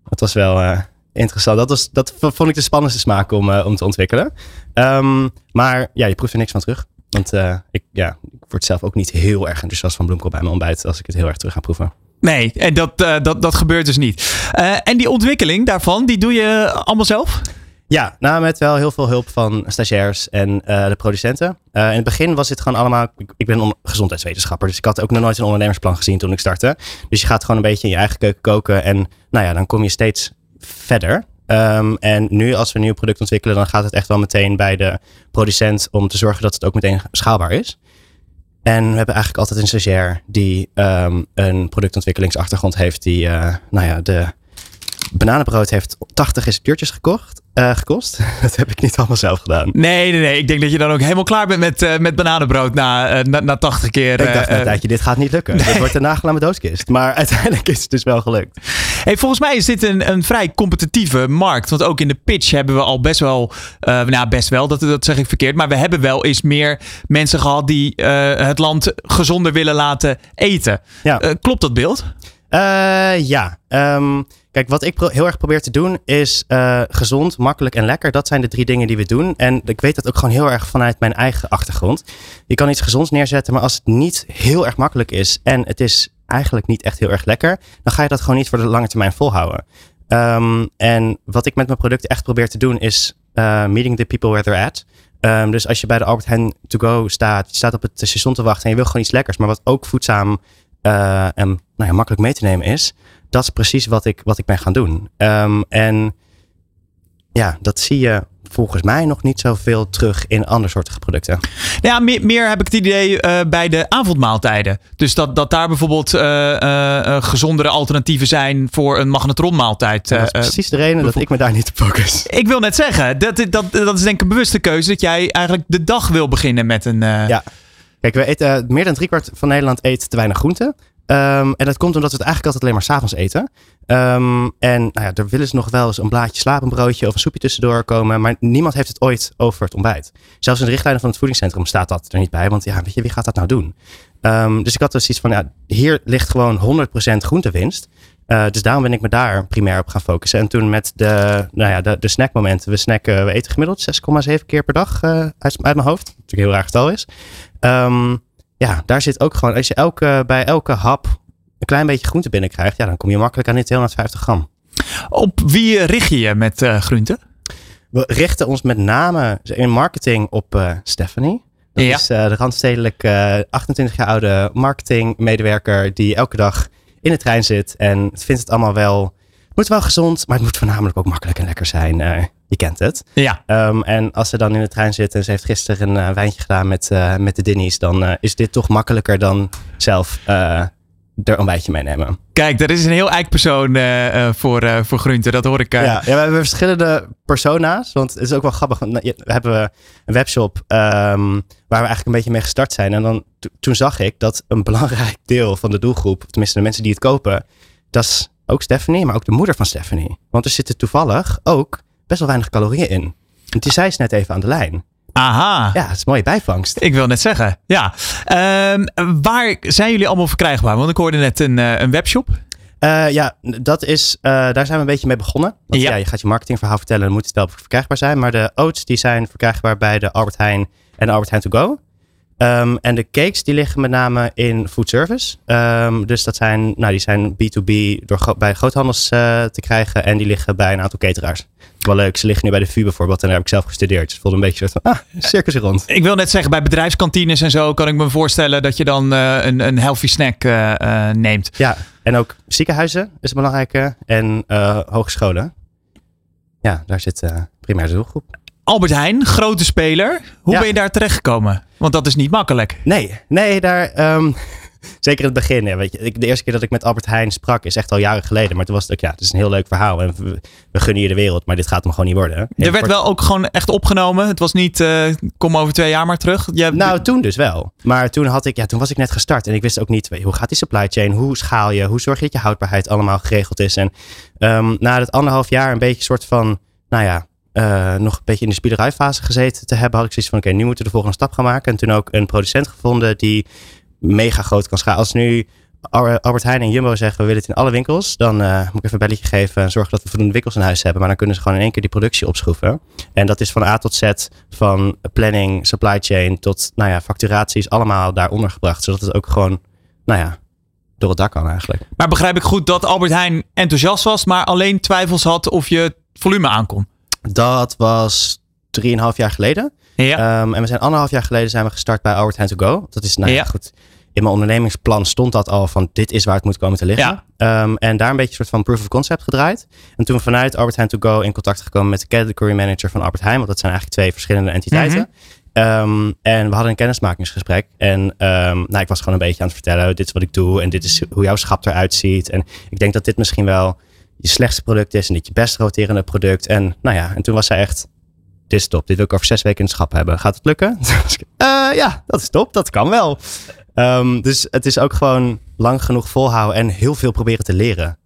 Dat was wel interessant. Dat, was, dat vond ik de spannendste smaak om, om te ontwikkelen. Um, maar ja, je proeft er niks van terug. Want ik, ja, ik word zelf ook niet heel erg enthousiast van bloemkool bij mijn ontbijt als ik het heel erg terug ga proeven. Nee, en dat, dat, dat gebeurt dus niet. en die ontwikkeling daarvan, die doe je allemaal zelf? Ja, nou met wel heel veel hulp van stagiairs en de producenten. in het begin was dit gewoon allemaal... Ik, ben gezondheidswetenschapper, dus ik had ook nog nooit een ondernemersplan gezien toen ik startte. Dus je gaat gewoon een beetje in je eigen keuken koken. En nou ja, dan kom je steeds verder. Um, en nu als we een nieuw product ontwikkelen, dan gaat het echt wel meteen bij de producent om te zorgen dat het ook meteen schaalbaar is. En we hebben eigenlijk altijd een stagiair die um, een productontwikkelingsachtergrond heeft, die uh, nou ja, de bananenbrood heeft 80 receptuurtjes gekocht. Uh, gekost. Dat heb ik niet allemaal zelf gedaan. Nee, nee, nee. Ik denk dat je dan ook helemaal klaar bent met, uh, met bananenbrood na, uh, na, na 80 keer. Ik dacht na een tijdje, dit gaat niet lukken. dit wordt een nagel doodskist. Maar uiteindelijk is het dus wel gelukt. Hey, volgens mij is dit een, een vrij competitieve markt. Want ook in de pitch hebben we al best wel, nou best wel, dat, dat zeg ik verkeerd. Maar we hebben wel eens meer mensen gehad die het land gezonder willen laten eten. Ja. klopt dat beeld? ja. Um, Kijk, wat ik heel erg probeer te doen is uh, gezond, makkelijk en lekker. Dat zijn de drie dingen die we doen. En ik weet dat ook gewoon heel erg vanuit mijn eigen achtergrond. Je kan iets gezonds neerzetten, maar als het niet heel erg makkelijk is en het is eigenlijk niet echt heel erg lekker, dan ga je dat gewoon niet voor de lange termijn volhouden. Um, en wat ik met mijn producten echt probeer te doen is uh, meeting the people where they're at. Um, dus als je bij de Albert Heijn to go staat, je staat op het station te wachten en je wil gewoon iets lekkers, maar wat ook voedzaam uh, en nou ja, makkelijk mee te nemen is dat is precies wat ik, wat ik ben gaan doen. Um, en ja, dat zie je volgens mij nog niet zoveel terug in andersoortige producten. Ja, meer, meer heb ik het idee uh, bij de avondmaaltijden. Dus dat, dat daar bijvoorbeeld uh, gezondere alternatieven zijn voor een magnetronmaaltijd. dat is precies de reden dat ik me daar niet op focus. Ik wil net zeggen, dat, dat, dat is denk ik een bewuste keuze dat jij eigenlijk de dag wil beginnen met een... Ja. Kijk, we eten meer dan driekwart van Nederland eet te weinig groenten. Um, en dat komt omdat we het eigenlijk altijd alleen maar s'avonds eten. Um, en nou ja, er willen ze nog wel eens een blaadje slapenbroodje of een soepje tussendoor komen. Maar niemand heeft het ooit over het ontbijt. Zelfs in de richtlijnen van het voedingscentrum staat dat er niet bij. Want ja, weet je, wie gaat dat nou doen? Um, dus ik had dus iets van, ja, hier ligt gewoon 100% groentewinst. Uh, dus daarom ben ik me daar primair op gaan focussen. En toen met de, nou ja, de, snackmomenten. We snacken, we eten gemiddeld 6,7 keer per dag uh, uit, uit, mijn hoofd. Wat natuurlijk een heel raar getal is. Ja, daar zit ook gewoon, als je elke, bij elke hap een klein beetje groente binnenkrijgt, ja, dan kom je makkelijk aan die 250 gram. Op wie richt je je met uh, groenten? We richten ons met name in marketing op uh, Stephanie. Dat ja. is uh, de randstedelijke 28 jaar oude marketingmedewerker die elke dag in de trein zit en vindt het allemaal wel moet wel gezond, maar het moet voornamelijk ook makkelijk en lekker zijn. Je kent het. Ja. Um, en als ze dan in de trein zit en ze heeft gisteren een uh, wijntje gedaan met, uh, met de Dinnies, dan is dit toch makkelijker dan zelf er een ontbijtje meenemen. Kijk, dat is een heel eikpersoon uh, voor, voor groenten. Dat hoor ik. Ja, ja, we hebben verschillende persona's. Want het is ook wel grappig. Want we hebben een webshop um, waar we eigenlijk een beetje mee gestart zijn. En dan toen zag ik dat een belangrijk deel van de doelgroep, tenminste de mensen die het kopen, dat is ook Stephanie, maar ook de moeder van Stephanie. Want er zitten toevallig ook best wel weinig calorieën in. En die zei ze net even aan de lijn. Aha. Ja, het is een mooie bijvangst. Ik wil net zeggen, ja. Um, waar zijn jullie allemaal verkrijgbaar? Want ik hoorde net een, uh, een webshop. Uh, ja, dat is, uh, daar zijn we een beetje mee begonnen. Want ja. ja. je gaat je marketingverhaal vertellen, dan moet het wel verkrijgbaar zijn. Maar de oats die zijn verkrijgbaar bij de Albert Heijn en Albert Heijn To Go. Um, en de cakes die liggen met name in food service. Um, dus dat zijn, nou, die zijn B2B door, bij groothandels uh, te krijgen. En die liggen bij een aantal cateraars. Wel leuk, ze liggen nu bij de VU bijvoorbeeld. En daar heb ik zelf gestudeerd. Dus het voelde een beetje soort van, ah, circus rond. Ik wil net zeggen, bij bedrijfskantines en zo kan ik me voorstellen dat je dan uh, een, een healthy snack uh, neemt. Ja, en ook ziekenhuizen is belangrijke. En hogescholen. Ja, daar zit primair de doelgroep. Albert Heijn, grote speler. Hoe ben je daar terechtgekomen? Want dat is niet makkelijk. Nee, nee, daar. Um, zeker in het begin. Weet je, de eerste keer dat ik met Albert Heijn sprak is echt al jaren geleden. Maar toen was het ook, ja, het is een heel leuk verhaal. En we, we gunnen je de wereld, maar dit gaat hem gewoon niet worden. Er werd wel ook gewoon echt opgenomen. Het was niet, uh, kom over twee jaar maar terug. Je nou, toen dus wel. Maar toen, had ik, ja, toen was ik net gestart en ik wist ook niet, weet, hoe gaat die supply chain? Hoe schaal je? Hoe zorg je dat je houdbaarheid allemaal geregeld is? En um, na het anderhalf jaar een beetje soort van, nou ja, uh, nog een beetje in de spiederijfase gezeten te hebben, had ik zoiets van: oké, nu moeten we de volgende stap gaan maken. En toen ook een producent gevonden die mega groot kan schalen. Als nu Albert Heijn en Jumbo zeggen: we willen het in alle winkels, dan uh, moet ik even een belletje geven en zorgen dat we voldoende winkels in huis hebben. Maar dan kunnen ze gewoon in één keer die productie opschroeven. En dat is van A tot Z, van planning, supply chain tot nou ja, facturaties, allemaal daaronder gebracht. Zodat het ook gewoon, nou ja, door het dak kan eigenlijk. Maar begrijp ik goed dat Albert Heijn enthousiast was, maar alleen twijfels had of je volume aankomt? Dat was 3,5 jaar geleden. Ja. Um, en we zijn anderhalf jaar geleden zijn we gestart bij Albert Heijn To Go. Dat is, nou ja, goed. In mijn ondernemingsplan stond dat al van dit is waar het moet komen te liggen. Ja. Um, en daar een beetje een soort van proof of concept gedraaid. En toen vanuit Albert Heijn To Go in contact gekomen met de category manager van Albert Heijn. Want dat zijn eigenlijk twee verschillende entiteiten. Mm -hmm. um, en we hadden een kennismakingsgesprek. En um, nou, ik was gewoon een beetje aan het vertellen. Dit is wat ik doe. En dit is hoe jouw schap eruit ziet. En ik denk dat dit misschien wel je slechtste product is en dit je best roterende product. En nou ja, en toen was zij echt, dit is top, dit wil ik over zes weken in het schap hebben. Gaat het lukken? uh, ja, dat is top, dat kan wel. Um, dus het is ook gewoon lang genoeg volhouden en heel veel proberen te leren.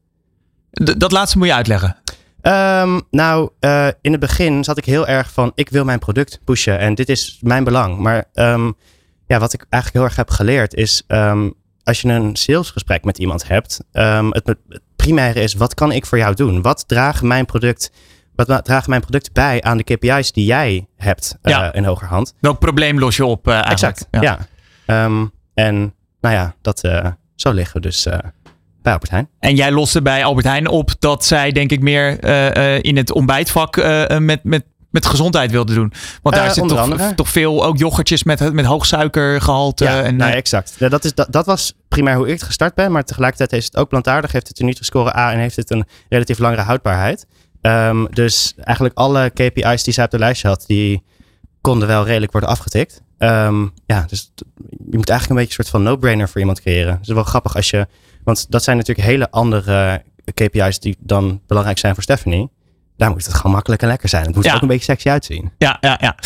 D dat laatste moet je uitleggen. Um, nou, uh, in het begin zat ik heel erg van, ik wil mijn product pushen en dit is mijn belang. Maar um, ja, wat ik eigenlijk heel erg heb geleerd is, als je een salesgesprek met iemand hebt, het, het primaire is, wat kan ik voor jou doen? Wat dragen mijn product, wat dragen mijn producten bij aan de KPI's die jij hebt uh, ja. in hogerhand? Welk probleem los je op uh, Exact, ja. ja. Um, en nou ja, dat, uh, zo liggen we dus bij Albert Heijn. En jij loste bij Albert Heijn op dat zij denk ik meer in het ontbijtvak met, met met gezondheid wilde doen. Want daar uh, zit toch, toch, veel ook yoghurtjes met, met hoog suikergehalte. Ja, en, nou, exact. Ja, dat, is, dat, dat was primair hoe ik gestart ben. Maar tegelijkertijd is het ook plantaardig. Heeft het een Nutri-score A en heeft het een relatief langere houdbaarheid. Ehm, dus eigenlijk alle KPI's die zij op de lijstje had, die konden wel redelijk worden afgetikt. Um, ja, dus je moet eigenlijk een beetje een soort van no-brainer voor iemand creëren. Het is wel grappig als je, want dat zijn natuurlijk hele andere KPI's die dan belangrijk zijn voor Stephanie. Daar moet het gewoon makkelijk en lekker zijn. Het moet er ook een beetje sexy uitzien. Ja, ja, ja.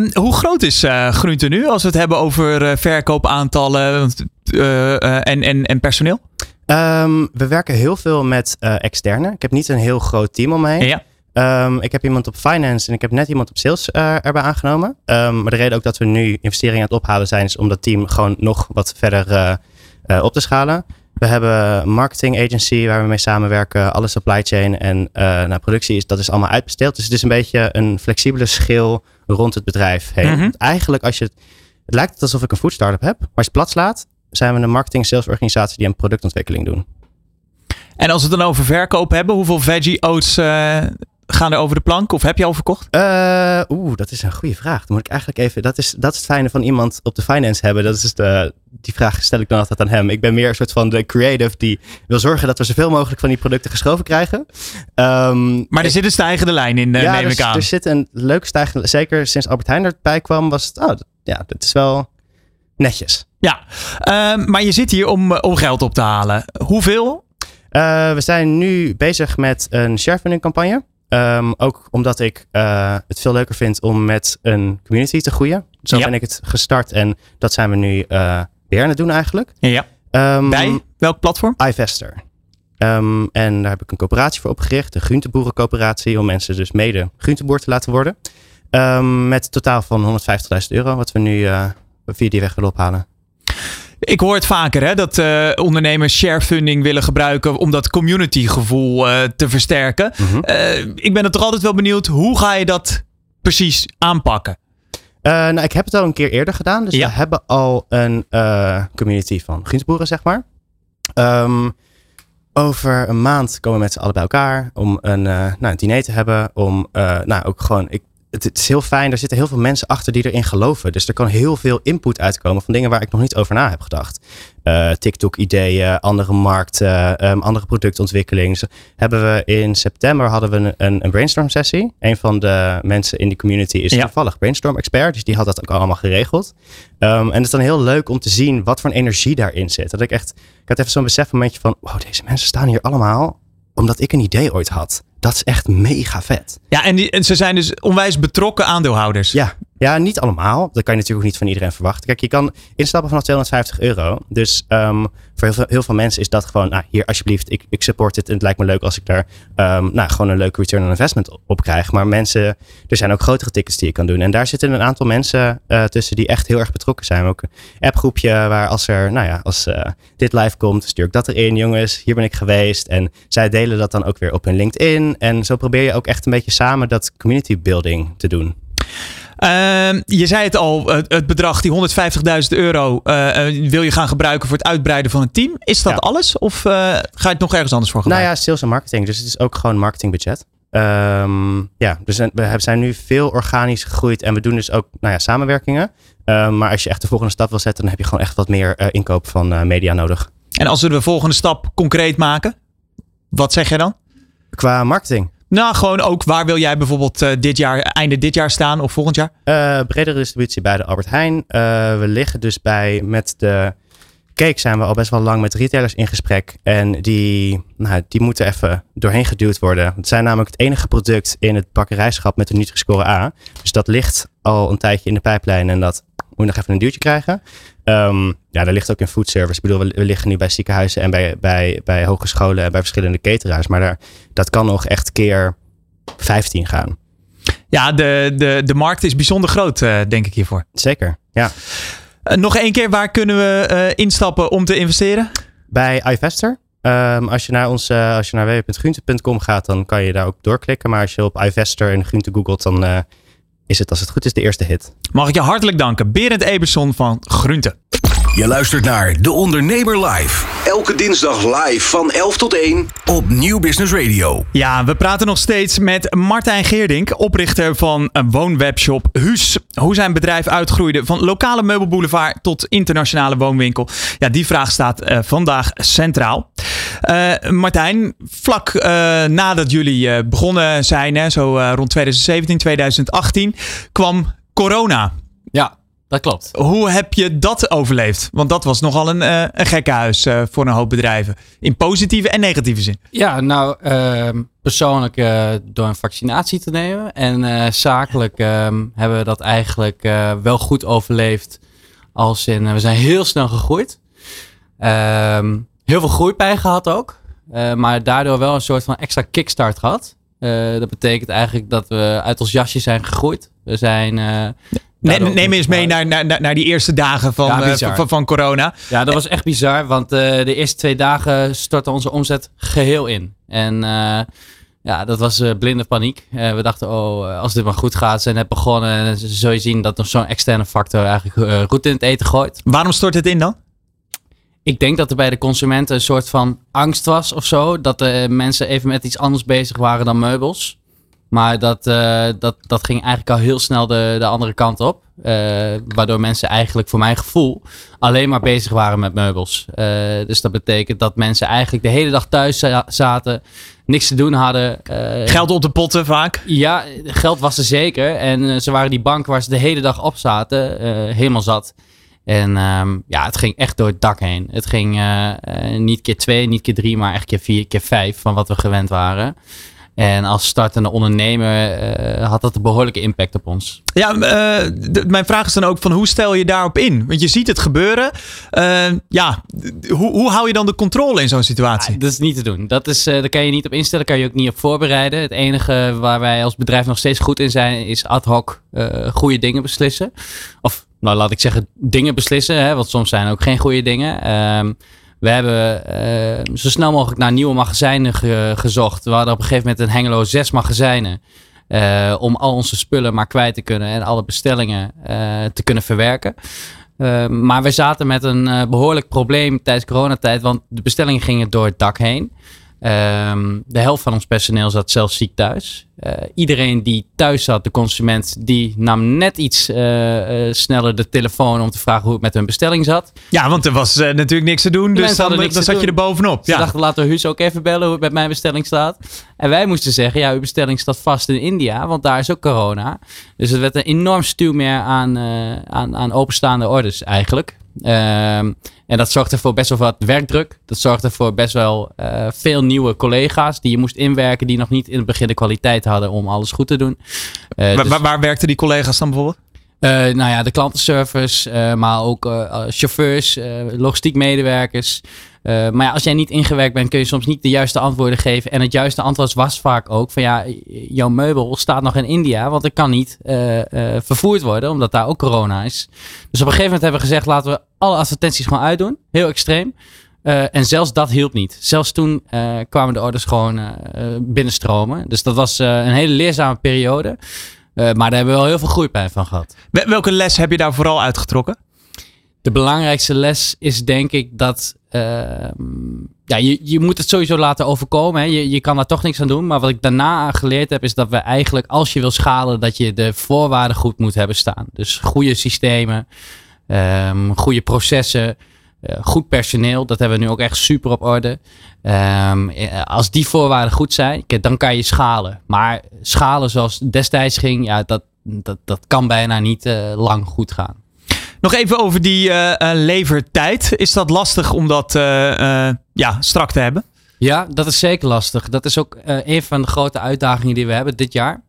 Uh, hoe groot is uh, Groente nu als we het hebben over uh, verkoopaantallen eh, en, en, en personeel? Um, we werken heel veel met externe. Ik heb niet een heel groot team om me heen. Ja. Um, ik heb iemand op finance en ik heb net iemand op sales erbij aangenomen. Um, maar de reden ook dat we nu investeringen aan het ophalen zijn, is om dat team gewoon nog wat verder op te schalen. We hebben een marketing agency waar we mee samenwerken. Alle supply chain en nou, productie, is, dat is allemaal uitbesteed. Dus het is een beetje een flexibele schil rond het bedrijf heen. Mm -hmm. Eigenlijk als je, het lijkt alsof ik een food startup heb. Maar als je plat slaat, zijn we een marketing sales organisatie die een productontwikkeling doen. En als we het dan over verkoop hebben, hoeveel veggie oats gaan er over de plank of heb je al verkocht? Uh, Oeh, dat is een goede vraag. Dan moet ik eigenlijk even. Dat is, dat is het fijne van iemand op de finance hebben. Dat is de, die vraag stel ik dan altijd aan hem. Ik ben meer een soort van de creative die wil zorgen dat we zoveel mogelijk van die producten geschoven krijgen. Um, maar er zit een stijgende lijn in, uh, ja, neem er, ik aan. Er zit een leuke stijgende Zeker sinds Albert Heijn erbij kwam, was het. Oh, ja, dat is wel netjes. Ja, uh, maar je zit hier om, om geld op te halen. Hoeveel? Uh, we zijn nu bezig met een sharefunding campagne. Um, ook omdat ik uh, het veel leuker vind om met een community te groeien. Zo ja. ben ik het gestart en dat zijn we nu uh, weer aan het doen eigenlijk. Ja. Um, Bij welk platform? iVester. Um, en daar heb ik een coöperatie voor opgericht, de Groenteboerencoöperatie, om mensen dus mede groenteboer te laten worden. met totaal van 150.000 euro, wat we nu uh, via die weg willen ophalen. Ik hoor het vaker hè, dat uh, ondernemers sharefunding willen gebruiken om dat communitygevoel uh, te versterken. Mm -hmm. uh, ik ben er toch altijd wel benieuwd, hoe ga je dat precies aanpakken? nou, ik heb het al een keer eerder gedaan. Dus ja. we hebben al een community van groenteboeren, zeg maar. Um, over een maand komen we met z'n allen bij elkaar om een, nou, een diner te hebben. Om nou, ook gewoon, ik het, het, is heel fijn. Er zitten heel veel mensen achter die erin geloven. Dus er kan heel veel input uitkomen van dingen waar ik nog niet over na heb gedacht. Uh, TikTok-ideeën, andere markten, um, andere productontwikkeling. Dus hebben we in september hadden we een, een, een brainstorm sessie. Een van de mensen in die community is ja. toevallig brainstorm expert. Dus die had dat ook allemaal geregeld. Um, en het is dan heel leuk om te zien wat voor een energie daarin zit. Dat ik echt, ik had even zo'n besef momentje van, wow, deze mensen staan hier allemaal omdat ik een idee ooit had. Dat is echt mega vet. Ja, en, die, en ze zijn dus onwijs betrokken aandeelhouders. Ja, ja, niet allemaal. Dat kan je natuurlijk ook niet van iedereen verwachten. Kijk, je kan instappen vanaf 250 euro. Dus um, voor heel veel, heel veel, mensen is dat gewoon, nou, hier alsjeblieft, ik, ik support dit. En het lijkt me leuk als ik daar um, nou, gewoon een leuke return on investment op krijg. Maar mensen, er zijn ook grotere tickets die je kan doen. En daar zitten een aantal mensen uh, tussen die echt heel erg betrokken zijn. Ook een appgroepje waar als er, nou ja, als uh, dit live komt, stuur ik dat erin, jongens. Hier ben ik geweest. En zij delen dat dan ook weer op hun LinkedIn. En zo probeer je ook echt een beetje samen dat community building te doen. Uh, je zei het al, het bedrag, die 150.000 euro, uh, wil je gaan gebruiken voor het uitbreiden van een team. Is dat ja. alles of uh, ga je het nog ergens anders voor gebruiken? Nou ja, sales en marketing. Dus het is ook gewoon marketingbudget. Um, ja, dus we zijn nu veel organisch gegroeid en we doen dus ook nou ja, samenwerkingen. Um, maar als je echt de volgende stap wil zetten, dan heb je gewoon echt wat meer inkoop van media nodig. En als we de volgende stap concreet maken, wat zeg jij dan? Qua marketing? Nou, gewoon ook waar wil jij bijvoorbeeld uh, dit jaar, einde dit jaar staan of volgend jaar? Uh, bredere distributie bij de Albert Heijn. Uh, we liggen dus bij met de cake zijn we al best wel lang met retailers in gesprek. En die, nou, die moeten even doorheen geduwd worden. Het zijn namelijk het enige product in het bakkerijschap met een Nutri-score A. Dus dat ligt al een tijdje in de pijplijn en dat moet nog even een duwtje krijgen. Um, ja, daar ligt ook in food service. Ik bedoel, we, we, liggen nu bij ziekenhuizen en bij, bij, bij hogescholen en bij verschillende cateraars. Maar daar, dat kan nog echt keer 15 gaan. Ja, de, de, de markt is bijzonder groot, uh, denk ik hiervoor. Zeker, ja. Uh, nog één keer, waar kunnen we uh, instappen om te investeren? Bij iVester. Um, als je naar ons, als je naar www.groente.com gaat, dan kan je daar ook doorklikken. Maar als je op iVester en groente googelt, dan is het als het goed is de eerste hit. Mag ik je hartelijk danken, Berend Eberson van Groente. Je luistert naar De Ondernemer Live. Elke dinsdag live van 11 tot 1 op Nieuw Business Radio. Ja, we praten nog steeds met Martijn Geerdink, oprichter van een woonwebshop Huus. Hoe zijn bedrijf uitgroeide van lokale meubelboulevard tot internationale woonwinkel. Ja, die vraag staat uh, vandaag centraal. Uh, Martijn, vlak uh, nadat jullie begonnen zijn, hè, zo rond 2017, 2018, kwam corona. Ja, dat klopt. Hoe heb je dat overleefd? Want dat was nogal een, uh, een gekkenhuis uh, voor een hoop bedrijven. In positieve en negatieve zin. Ja, nou, uh, persoonlijk uh, door een vaccinatie te nemen. En zakelijk ehm, hebben we dat eigenlijk wel goed overleefd. Als in, we zijn heel snel gegroeid. Ehm, heel veel groeipijn gehad ook. maar daardoor wel een soort van extra kickstart gehad. dat betekent eigenlijk dat we uit ons jasje zijn gegroeid. We zijn Neem, neem eens mee naar, naar, naar die eerste dagen van, ja, uh, van, van, corona. Ja, dat was echt bizar. Want uh, de eerste twee dagen stortte onze omzet geheel in. En uh, ja, dat was blinde paniek. we dachten, oh, als dit maar goed gaat, zijn net begonnen. En zul je zien dat nog zo'n externe factor eigenlijk roet in het eten gooit. Waarom stort het in dan? Ik denk dat er bij de consumenten een soort van angst was of zo. Dat de mensen even met iets anders bezig waren dan meubels. Maar dat, uh, dat, dat ging eigenlijk al heel snel de, de andere kant op. Uh, waardoor mensen eigenlijk voor mijn gevoel alleen maar bezig waren met meubels. Uh, dus dat betekent dat mensen eigenlijk de hele dag thuis zaten, niks te doen hadden. geld op de potten vaak? Ja, geld was er zeker. En ze waren die bank waar ze de hele dag op zaten, helemaal zat. En um, ja, het ging echt door het dak heen. Het ging niet keer twee, niet keer drie, maar echt keer vier, keer vijf van wat we gewend waren. En als startende ondernemer uh, had dat een behoorlijke impact op ons. Ja, uh, mijn vraag is dan ook van hoe stel je daarop in? Want je ziet het gebeuren. Uh, ja, hoe, hoe hou je dan de controle in zo'n situatie? Ja, dat is niet te doen. Dat is, daar kan je niet op instellen, kan je ook niet op voorbereiden. Het enige waar wij als bedrijf nog steeds goed in zijn, is ad hoc goede dingen beslissen. Of nou, laat ik zeggen, dingen beslissen. Hè, want soms zijn er ook geen goede dingen. Ehm, we hebben uh, zo snel mogelijk naar nieuwe magazijnen gezocht. We hadden op een gegeven moment in Hengelo zes magazijnen. Uh, om al onze spullen maar kwijt te kunnen en alle bestellingen uh, te kunnen verwerken. maar we zaten met een behoorlijk probleem tijdens coronatijd, want de bestellingen gingen door het dak heen. Um, de helft van ons personeel zat zelfs ziek thuis. Uh, iedereen die thuis zat, de consument, die nam net iets uh, uh, sneller de telefoon om te vragen hoe het met hun bestelling zat. Ja, want er was natuurlijk niks te doen, dus dan, dan zat je er bovenop. Ze dachten, laten we Huus ook even bellen hoe het met mijn bestelling staat. En wij moesten zeggen, ja, uw bestelling staat vast in India, want daar is ook corona. Dus het werd een enorm stuw meer aan, aan, aan openstaande orders eigenlijk. Um, en dat zorgde voor best wel wat werkdruk. Dat zorgde voor best wel uh, veel nieuwe collega's die je moest inwerken, die nog niet in het begin de kwaliteit hadden om alles goed te doen. Uh, waar, dus, waar werkten die collega's dan bijvoorbeeld? Uh, nou ja, de klantenservice, maar ook chauffeurs, logistiek medewerkers. Maar ja, als jij niet ingewerkt bent, kun je soms niet de juiste antwoorden geven. En het juiste antwoord was vaak ook van ja, jouw meubel staat nog in India, want het kan niet vervoerd worden, omdat daar ook corona is. Dus op een gegeven moment hebben we gezegd, laten we alle advertenties gewoon uitdoen. Heel extreem. en zelfs dat hielp niet. Zelfs toen kwamen de orders gewoon binnenstromen. Dus dat was een hele leerzame periode. Maar daar hebben we wel heel veel groeipijn van gehad. Welke les heb je daar vooral uitgetrokken? De belangrijkste les is denk ik dat uh, ja, je, je moet het sowieso laten overkomen. Hè. Je, je kan daar toch niks aan doen. Maar wat ik daarna geleerd heb, is dat we eigenlijk, als je wil schalen, dat je de voorwaarden goed moet hebben staan. Dus goede systemen, um, goede processen, goed personeel. Dat hebben we nu ook echt super op orde. Um, als die voorwaarden goed zijn, dan kan je schalen. Maar schalen zoals destijds ging, ja, dat, dat, dat kan bijna niet uh, lang goed gaan. Nog even over die uh, levertijd. Is dat lastig om dat uh, ja, strak te hebben? Ja, dat is zeker lastig. Dat is ook een van de grote uitdagingen die we hebben dit jaar.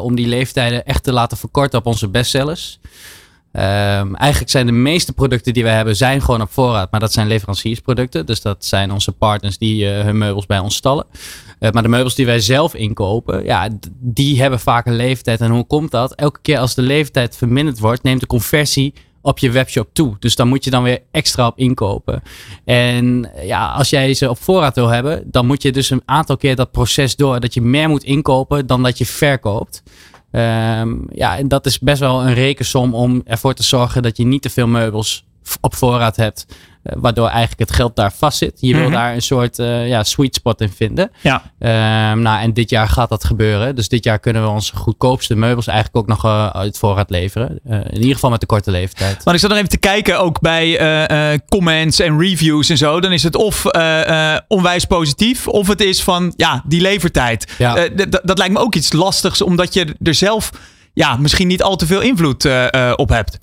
om die leeftijden echt te laten verkorten op onze bestsellers. Um, eigenlijk zijn de meeste producten die we hebben, zijn gewoon op voorraad. Maar dat zijn leveranciersproducten. Dus dat zijn onze partners die uh, hun meubels bij ons stallen. Uh, maar de meubels die wij zelf inkopen, ja, die hebben vaak een leeftijd. En hoe komt dat? Elke keer als de leeftijd verminderd wordt, neemt de conversie op je webshop toe. Dus dan moet je dan weer extra op inkopen. En ja, als jij ze op voorraad wil hebben, dan moet je dus een aantal keer dat proces door. Dat je meer moet inkopen dan dat je verkoopt. Um, ja, en dat is best wel een rekensom om ervoor te zorgen dat je niet te veel meubels op voorraad hebt. Eh, waardoor eigenlijk het geld daar vast zit. Je wil mhm. daar een soort uh, ja, sweet spot in vinden. Ja. Um, nou, en dit jaar gaat dat gebeuren. Dus dit jaar kunnen we onze goedkoopste meubels eigenlijk ook nog uh, uit voorraad leveren. in ieder geval met de korte leeftijd. Maar ik zat dan even te kijken, ook bij comments en reviews en zo. Dan is het of onwijs positief, of het is van ja, die levertijd. Ja. dat lijkt me ook iets lastigs, omdat je er zelf ja, misschien niet al te veel invloed op hebt.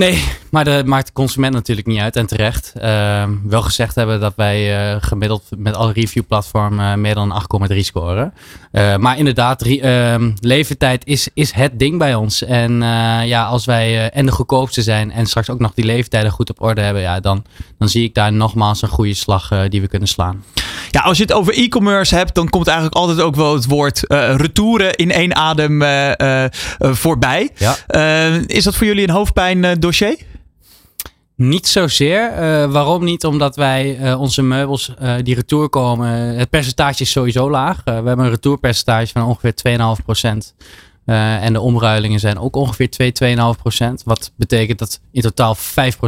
Nee, maar dat maakt de consument natuurlijk niet uit en terecht. Uh, wel gezegd hebben dat wij uh, gemiddeld met alle reviewplatformen uh, meer dan 8,3 scoren. Uh, maar inderdaad, ehm, leeftijd is, is het ding bij ons. En ja, als wij en de goedkoopste zijn en straks ook nog die leeftijden goed op orde hebben, ja, dan, dan zie ik daar nogmaals een goede slag die we kunnen slaan. Ja, als je het over e-commerce hebt, dan komt eigenlijk altijd ook wel het woord retouren in één adem voorbij. Ja. is dat voor jullie een hoofdpijn dossier? Niet zozeer. Uh, waarom niet? Omdat wij uh, onze meubels uh, die retour komen, het percentage is sowieso laag. we hebben een retourpercentage van ongeveer 2,5%. en de omruilingen zijn ook ongeveer 2, 2,5%. Wat betekent dat in totaal 5%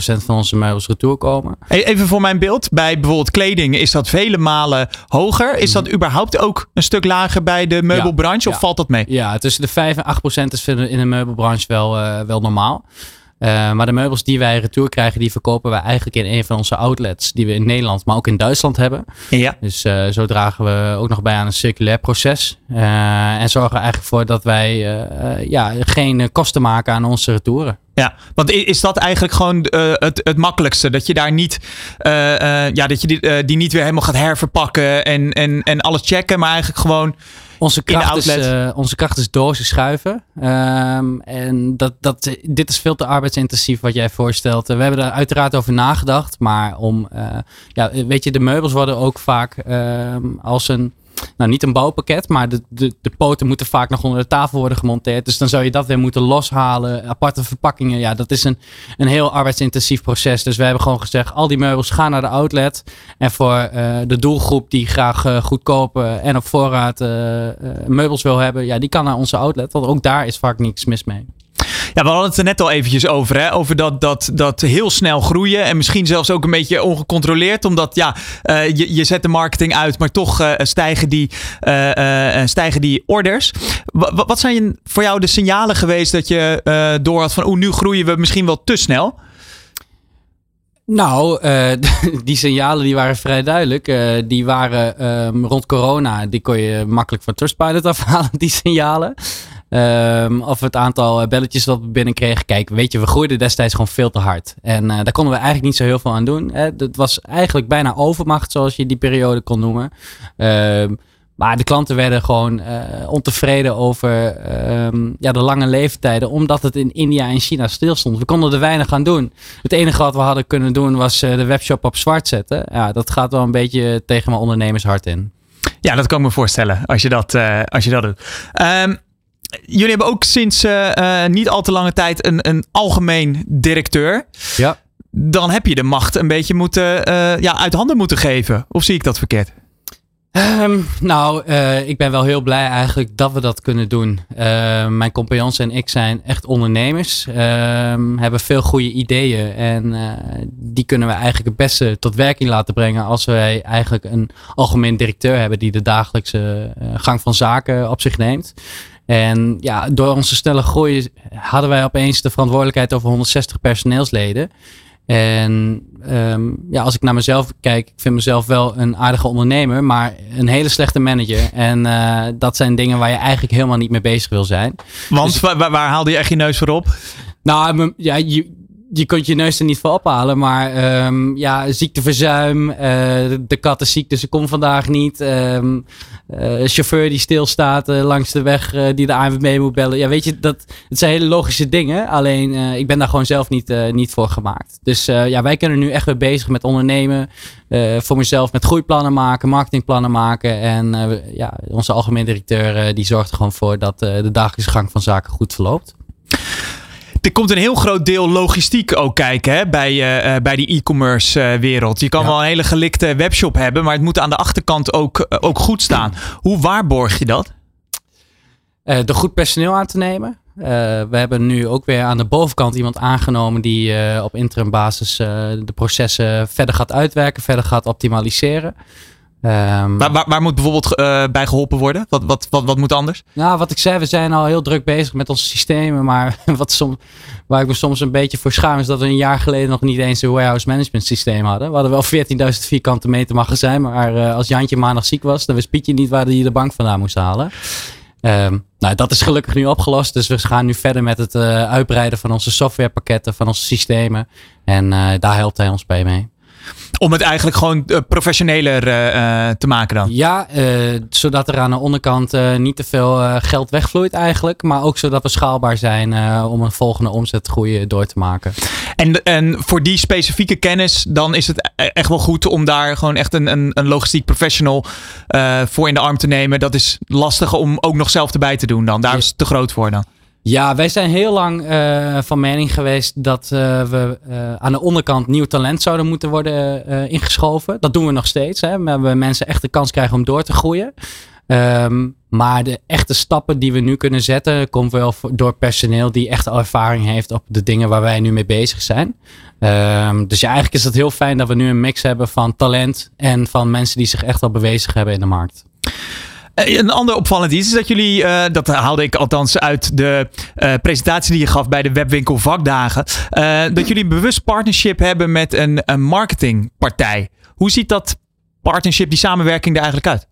van onze meubels retour komen. Even voor mijn beeld. Bij bijvoorbeeld kleding is dat vele malen hoger. Is dat mhm. überhaupt ook een stuk lager bij de meubelbranche? of valt dat mee? Ja, tussen de 5 en 8% is in de meubelbranche wel, wel normaal. Uh, maar de meubels die wij retour krijgen, die verkopen wij eigenlijk in een van onze outlets. Die we in Nederland, maar ook in Duitsland hebben. Ja. Dus uh, zo dragen we ook nog bij aan een circulair proces. Uh, en zorgen er eigenlijk voor dat wij ja, geen kosten maken aan onze retouren. Ja, want is dat eigenlijk gewoon het, het makkelijkste? Dat je daar niet, ja, dat je die, die niet weer helemaal gaat herverpakken en, en, en alles checken, maar eigenlijk gewoon onze kracht, is, uh, onze kracht is dozen schuiven. Um, en dat, dat, dit is veel te arbeidsintensief wat jij voorstelt. we hebben er uiteraard over nagedacht. Maar om, uh, ja, weet je, de meubels worden ook vaak um, als een nou niet een bouwpakket, maar de, de, de poten moeten vaak nog onder de tafel worden gemonteerd. Dus dan zou je dat weer moeten loshalen. Aparte verpakkingen, ja, dat is een, een heel arbeidsintensief proces. Dus we hebben gewoon gezegd, al die meubels gaan naar de outlet. En voor uh, de doelgroep die graag uh, goedkoop en op voorraad uh, meubels wil hebben, ja, die kan naar onze outlet. Want ook daar is vaak niks mis mee. Ja, we hadden het er net al eventjes over. Hè? Over dat, dat, dat heel snel groeien. En misschien zelfs ook een beetje ongecontroleerd. Omdat ja, uh, je, je zet de marketing uit, maar toch uh, stijgen, die, uh, stijgen die orders. Wat zijn voor jou de signalen geweest dat je door had van... oeh, nu groeien we misschien wel te snel? Nou, die signalen die waren vrij duidelijk. Die waren um, rond corona. Die kon je makkelijk van Trustpilot afhalen, die signalen. Um, of het aantal belletjes dat we binnenkregen. Kijk, weet je, we groeiden destijds gewoon veel te hard. En uh, daar konden we eigenlijk niet zo heel veel aan doen. Het was eigenlijk bijna overmacht, zoals je die periode kon noemen. Um, maar de klanten werden gewoon uh, ontevreden over um, ja, de lange leeftijden, omdat het in India en China stil stond. We konden er weinig aan doen. Het enige wat we hadden kunnen doen was de webshop op zwart zetten. Ja, dat gaat wel een beetje tegen mijn ondernemershart in. Ja, dat kan ik me voorstellen als je dat, als je dat doet. Jullie hebben ook sinds niet al te lange tijd een, een algemeen directeur. Ja. Dan heb je de macht een beetje moeten, ja, uit handen moeten geven. Of zie ik dat verkeerd? Um, nou, uh, ik ben wel heel blij eigenlijk dat we dat kunnen doen. Uh, mijn compagnons en ik zijn echt ondernemers. Uh, hebben veel goede ideeën. En uh, die kunnen we eigenlijk het beste tot werking laten brengen. Als wij eigenlijk een algemeen directeur hebben die de dagelijkse gang van zaken op zich neemt. En ja, door onze snelle groei hadden wij opeens de verantwoordelijkheid over 160 personeelsleden. En um, ja, als ik naar mezelf kijk, ik vind mezelf wel een aardige ondernemer, maar een hele slechte manager. En uh, dat zijn dingen waar je eigenlijk helemaal niet mee bezig wil zijn. Want dus waar, waar, haalde je echt je neus voor op? Nou, ja, je, je kunt je neus er niet voor ophalen. Maar um, ja, ziekteverzuim. Uh, de kat is ziek, dus ze komt vandaag niet. Um, chauffeur die stilstaat uh, langs de weg, die de ANWB moet bellen. Ja, weet je, dat, het zijn hele logische dingen. Alleen, ik ben daar gewoon zelf niet, niet voor gemaakt. Dus ja, wij kunnen nu echt weer bezig met ondernemen. voor mezelf met groeiplannen maken, marketingplannen maken. En ja, onze algemeen directeur die zorgt er gewoon voor dat de dagelijkse gang van zaken goed verloopt. Er komt een heel groot deel logistiek ook kijken hè, bij, uh, bij die e-commerce uh, wereld. Je kan wel een hele gelikte webshop hebben, maar het moet aan de achterkant ook, ook goed staan. Hoe waarborg je dat? door goed personeel aan te nemen. we hebben nu ook weer aan de bovenkant iemand aangenomen die op interim basis de processen verder gaat uitwerken, verder gaat optimaliseren. Um, waar, waar, moet bijvoorbeeld uh, bij geholpen worden? Wat, wat, wat, wat moet anders? Nou, wat ik zei, we zijn al heel druk bezig met onze systemen. Maar wat som, waar ik me soms een beetje voor schaam is dat we een jaar geleden nog niet eens een warehouse management systeem hadden. We hadden wel 14.000 vierkante meter magazijn. Maar uh, als Jantje maandag ziek was, dan wist Pietje niet waar hij de bank vandaan moest halen. Um, nou, dat is gelukkig nu opgelost. Dus we gaan nu verder met het uh, uitbreiden van onze softwarepakketten, van onze systemen. En daar helpt hij ons bij mee. Om het eigenlijk gewoon uh, professioneler uh, te maken dan? Ja, zodat er aan de onderkant niet te veel geld wegvloeit eigenlijk. Maar ook zodat we schaalbaar zijn om een volgende omzetgroei door te maken. En, en voor die specifieke kennis, dan is het echt wel goed om daar gewoon echt een, een, een logistiek professional voor in de arm te nemen. Dat is lastig om ook nog zelf erbij te doen dan. Daar is het te groot voor dan. Ja, wij zijn heel lang uh, van mening geweest dat uh, we uh, aan de onderkant nieuw talent zouden moeten worden ingeschoven. Dat doen we nog steeds. Hè. We hebben mensen echt de kans krijgen om door te groeien. Um, maar de echte stappen die we nu kunnen zetten, komt wel door personeel die echt ervaring heeft op de dingen waar wij nu mee bezig zijn. Um, dus ja, eigenlijk is het heel fijn dat we nu een mix hebben van talent en van mensen die zich echt al bewezen hebben in de markt. Eh, een ander opvallend iets is dat jullie, uh, dat haalde ik althans uit de uh, presentatie die je gaf bij de webwinkel vakdagen, dat jullie een bewust partnership hebben met een, een marketingpartij. Hoe ziet dat partnership, die samenwerking er eigenlijk uit?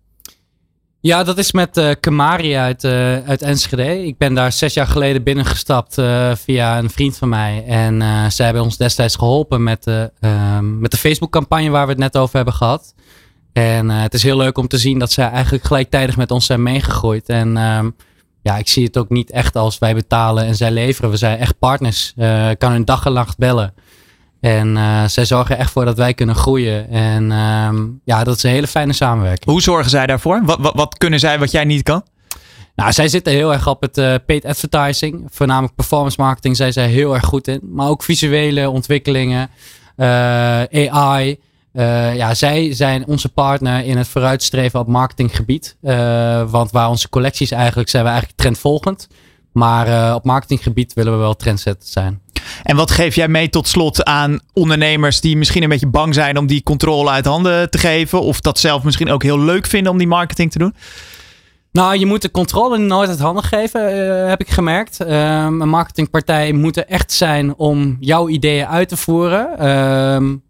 Ja, dat is met uh, Kamari uit, uit Enschede. Ik ben daar zes jaar geleden binnengestapt via een vriend van mij. En zij hebben ons destijds geholpen met, ehm, met de Facebook-campagne waar we het net over hebben gehad. En uh, het is heel leuk om te zien dat zij eigenlijk gelijktijdig met ons zijn meegegroeid. En uh, ja, ik zie het ook niet echt als wij betalen en zij leveren. We zijn echt partners. Uh, ik kan hun dag en nacht bellen. En uh, zij zorgen echt voor dat wij kunnen groeien. En ehm, ja, dat is een hele fijne samenwerking. Hoe zorgen zij daarvoor? Wat, wat, wat kunnen zij wat jij niet kan? Nou, zij zitten heel erg op het uh, paid advertising. Voornamelijk performance marketing zijn zij heel erg goed in. Maar ook visuele ontwikkelingen, AI. Uh, ja, zij zijn onze partner in het vooruitstreven op marketinggebied. Uh, want waar onze collecties eigenlijk zijn we eigenlijk trendvolgend. Maar uh, op marketinggebied willen we wel trendsetter zijn. En wat geef jij mee tot slot aan ondernemers die misschien een beetje bang zijn om die controle uit handen te geven? Of dat zelf misschien ook heel leuk vinden om die marketing te doen? Nou, je moet de controle nooit uit handen geven, uh, heb ik gemerkt. Uh, een marketingpartij moet er echt zijn om jouw ideeën uit te voeren.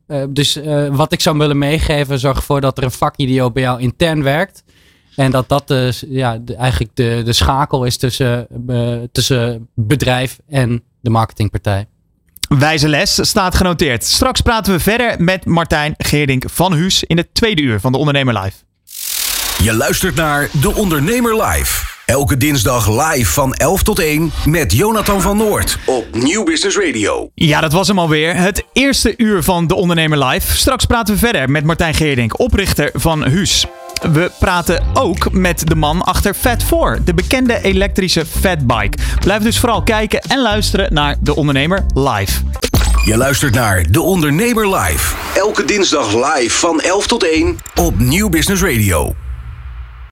Uh, dus wat ik zou willen meegeven, zorg ervoor dat er een vakidioot bij jou intern werkt. En dat dat de, ja, eigenlijk de, de schakel is tussen, tussen bedrijf en de marketingpartij. Wijze les staat genoteerd. Straks praten we verder met Martijn Geerdink van Huus in het tweede uur van de Ondernemer Live. Je luistert naar De Ondernemer Live. Elke dinsdag live van 11 tot 1 met Jonathan van Noord op Nieuw Business Radio. Ja, dat was hem alweer. Het eerste uur van De Ondernemer Live. Straks praten we verder met Martijn Geerdink, oprichter van Huus. We praten ook met de man achter Fat4, de bekende elektrische fatbike. Blijf dus vooral kijken en luisteren naar De Ondernemer Live. Je luistert naar De Ondernemer Live. Elke dinsdag live van 11 tot 1 op Nieuw Business Radio.